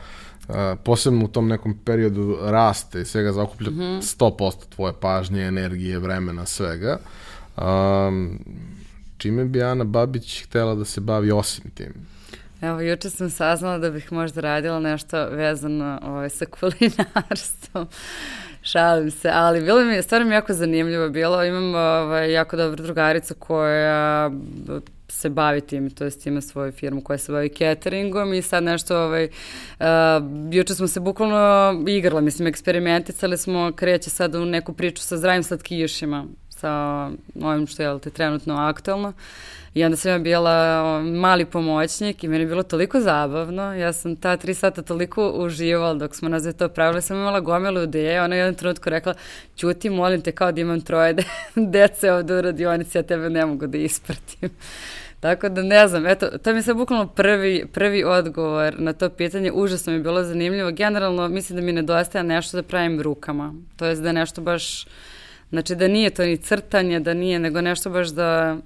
A: Uh, posebno u tom nekom periodu raste i svega zaokuplja mm -hmm. 100% tvoje pažnje, energije, vremena, svega. Um, čime bi Ana Babić htela da se bavi osim tim?
B: Evo, juče sam saznala da bih možda radila nešto vezano ovaj, sa kulinarstvom. Šalim se, ali bilo mi je, stvarno jako zanimljivo bilo. Imam ovaj, jako dobru drugaricu koja se bavi tim, to jest ima svoju firmu koja se bavi cateringom i sad nešto, ovaj, uh, juče smo se bukvalno igrala, mislim, eksperimenticali smo, kreće sad u neku priču sa zdravim slatkišima, sa ovim što je te, trenutno aktualno. I onda sam ja bila mali pomoćnik i meni je bilo toliko zabavno. Ja sam ta tri sata toliko uživala dok smo nas to pravili. Sam imala gomilu ideje. Ona je jednom trenutku rekla, čuti, molim te kao da imam troje de dece ovde u radionici, ja tebe ne mogu da ispratim. Tako da ne znam, eto, to mi sad bukvalno prvi, prvi odgovor na to pitanje. Užasno mi je bilo zanimljivo. Generalno mislim da mi nedostaje nešto da pravim rukama. To je da nešto baš, znači da nije to ni crtanje, da nije, nego nešto baš da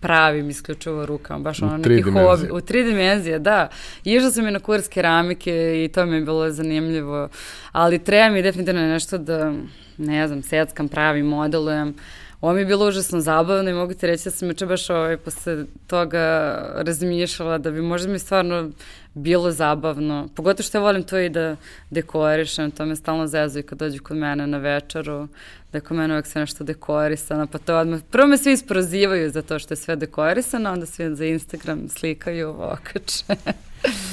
B: pravim isključivo rukama, baš ono neki hobi. U tri dimenzije, da. Išla sam i na kurs keramike i to mi je bilo zanimljivo, ali treba mi definitivno nešto da, ne znam, seckam, pravim, modelujem. Ovo mi je bilo užasno zabavno i mogu ti reći da sam juče baš ovaj, posle toga razmišljala da bi možda mi stvarno bilo zabavno. Pogotovo što ja volim to i da dekorišem, to me stalno zezuje kad dođu kod mene na večeru, da je kod mene uvek sve nešto dekorisano, pa to odmah, prvo me svi isprozivaju za to što je sve dekorisano, onda svi za Instagram slikaju, okače.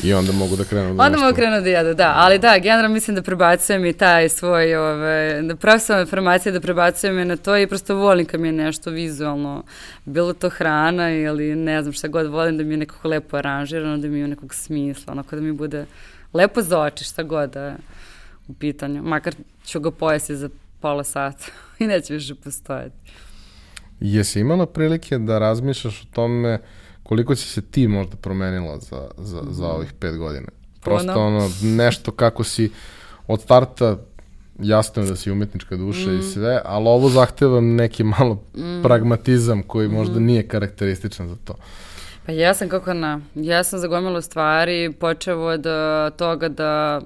A: I onda mogu da krenu
B: da Onda mogu krenu da jedu, da. Ali da, generalno mislim da prebacujem i taj svoj, ove, da profesionalna informacija da prebacujem i na to i prosto volim kad mi je nešto vizualno, bilo to hrana ili ne znam šta god, volim da mi je nekako lepo aranžirano, da mi je nekog smisla, onako da mi bude lepo za oči, šta god da je u pitanju. Makar ću ga pojesti za pola sata i neće više postojati.
A: Jesi imala prilike da razmišljaš o tome koliko si se ti možda promenila za, za, za mhm. ovih pet godina? Prosto ono, ono nešto kako si od starta jasno je da si umetnička duša mm. i sve, ali ovo zahteva neki malo mm. pragmatizam koji možda mm. nije karakterističan za to.
B: Pa ja sam kako na, ja sam zagomila stvari, počeo od toga da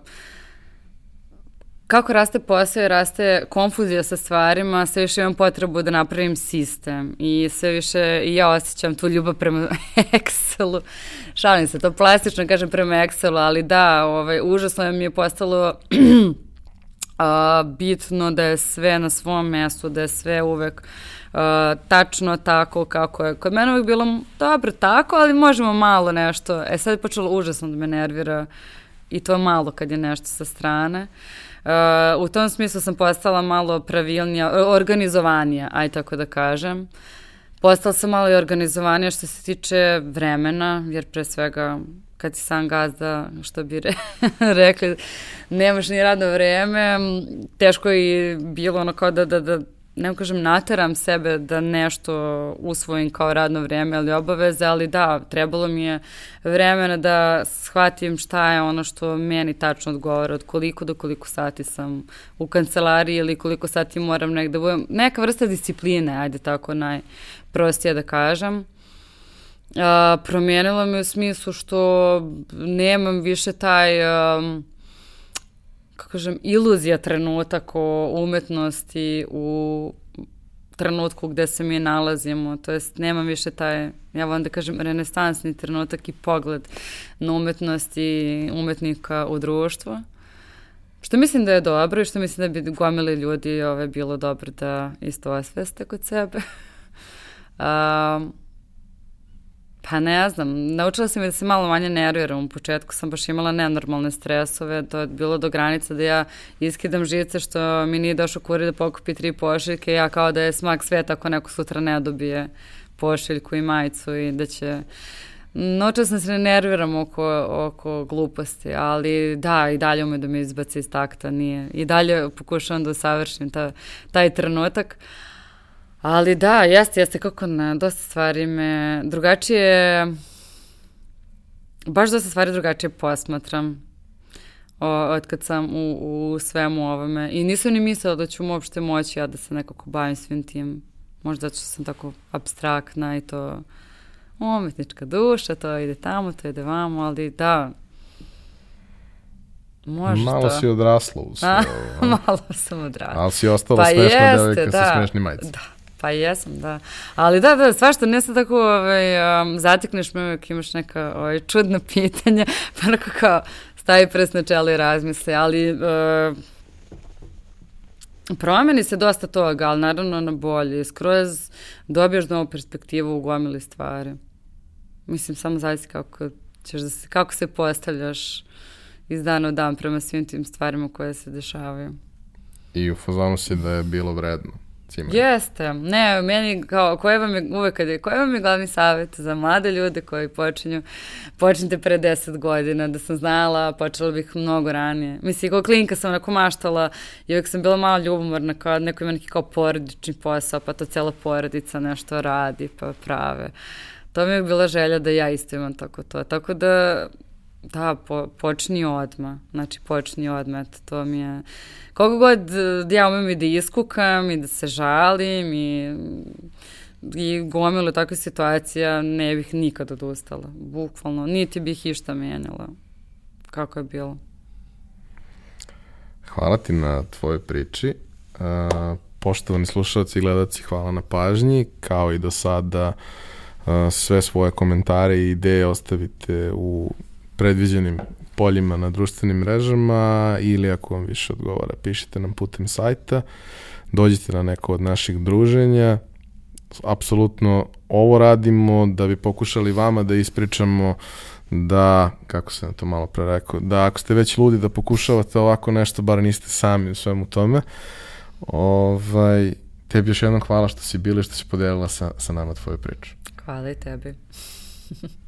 B: kako raste posao i raste konfuzija sa stvarima, sve više imam potrebu da napravim sistem i sve više i ja osjećam tu ljubav prema Excelu. Šalim se, to plastično kažem prema Excelu, ali da, ovaj, užasno mi je postalo a, bitno da je sve na svom mestu, da je sve uvek uh, tačno tako kako je. Kod mene uvek bilo dobro tako, ali možemo malo nešto. E sad je počelo užasno da me nervira i to malo kad je nešto sa strane. Uh, u tom smislu sam postala malo pravilnija, organizovanija, aj tako da kažem. Postala sam malo i organizovanija što se tiče vremena, jer pre svega kad si sam gazda, što bi re, rekli, nemaš ni radno vreme, teško je bilo ono kao da, da, da ne kažem nateram sebe da nešto usvojim kao radno vreme ili obaveze, ali da, trebalo mi je vremena da shvatim šta je ono što meni tačno odgovara, od koliko do koliko sati sam u kancelariji ili koliko sati moram negde da budem. Neka vrsta discipline, ajde tako najprostije da kažem. A, promijenilo me u smislu što nemam više taj... Um, kako kažem, iluzija trenutak o umetnosti u trenutku gde se mi nalazimo, to jest nemam više taj, ja vam da kažem, renesansni trenutak i pogled na umetnost i umetnika u društvu. Što mislim da je dobro i što mislim da bi gomili ljudi ove, bilo dobro da isto osveste kod sebe. um, Pa ne znam, naučila sam da se malo manje nerviram. U početku sam baš imala nenormalne stresove, to je bilo do granica da ja iskidam žice što mi nije došao kurir da pokupi tri pošiljke, ja kao da je smak sveta ako neko sutra ne dobije pošiljku i majicu i da će... Naučila sam se ne nerviram oko, oko gluposti, ali da, i dalje ume da me izbaci iz takta, nije. I dalje pokušavam da savršim ta, taj trenutak. Ali da, jeste, jeste kako na dosta stvari me drugačije, baš dosta stvari drugačije posmatram o, od kad sam u, u svemu ovome. I nisam ni mislila da ću uopšte moći ja da se nekako bavim svim tim. Možda zato što sam tako abstraktna i to umetnička duša, to ide tamo, to ide vamo, ali da, Možda.
A: Malo si odrasla u sve
B: ovo. Malo sam odrasla.
A: Ali si ostala pa smešna jeste, devojka da. sa smešnim majicama.
B: Da, Pa jesam, da. Ali da, da, svašta ne sad tako ovaj, um, zatikneš me uvijek imaš neka ovaj, čudna pitanja, pa onako kao stavi pres na čelo i razmisli, ali uh, promeni se dosta toga, ali naravno na bolje. Skroz dobiješ novu perspektivu u gomili stvari. Mislim, samo zavisi kako, ćeš da se, kako se postavljaš iz dana u dan prema svim tim stvarima koje se dešavaju.
A: I u fazonu si da je bilo vredno
B: cimer. Jeste. Ne, meni kao, koje vam je, uvek kad je, koji vam je glavni savjet za mlade ljude koji počinju, počnite pre 10 godina, da sam znala, počela bih mnogo ranije. Mislim, kao klinka sam onako maštala i uvek sam bila malo ljubomorna, kao neko ima neki kao porodični posao, pa to cela porodica nešto radi, pa prave. To mi je bila želja da ja isto imam tako to. Tako da, da, po, počni odma. Znači, počni odma, eto, to mi je koliko god da ja umem i da iskukam i da se žalim i i gomilu takve situacija ne bih nikad odustala, bukvalno, niti bih išta menjala kako je bilo.
A: Hvala ti na tvojoj priči. Uh, poštovani slušalci i gledalci, hvala na pažnji. Kao i do sada, uh, sve svoje komentare i ideje ostavite u predviđenim poljima na društvenim mrežama ili ako vam više odgovara, pišite nam putem sajta, dođite na neko od naših druženja. Apsolutno ovo radimo da bi pokušali vama da ispričamo da, kako sam to malo pre rekao, da ako ste već ludi da pokušavate ovako nešto, bar niste sami u svemu tome, ovaj, tebi još jednom hvala što si bila i što si podelila sa, sa nama tvoju priču.
B: Hvala i tebi.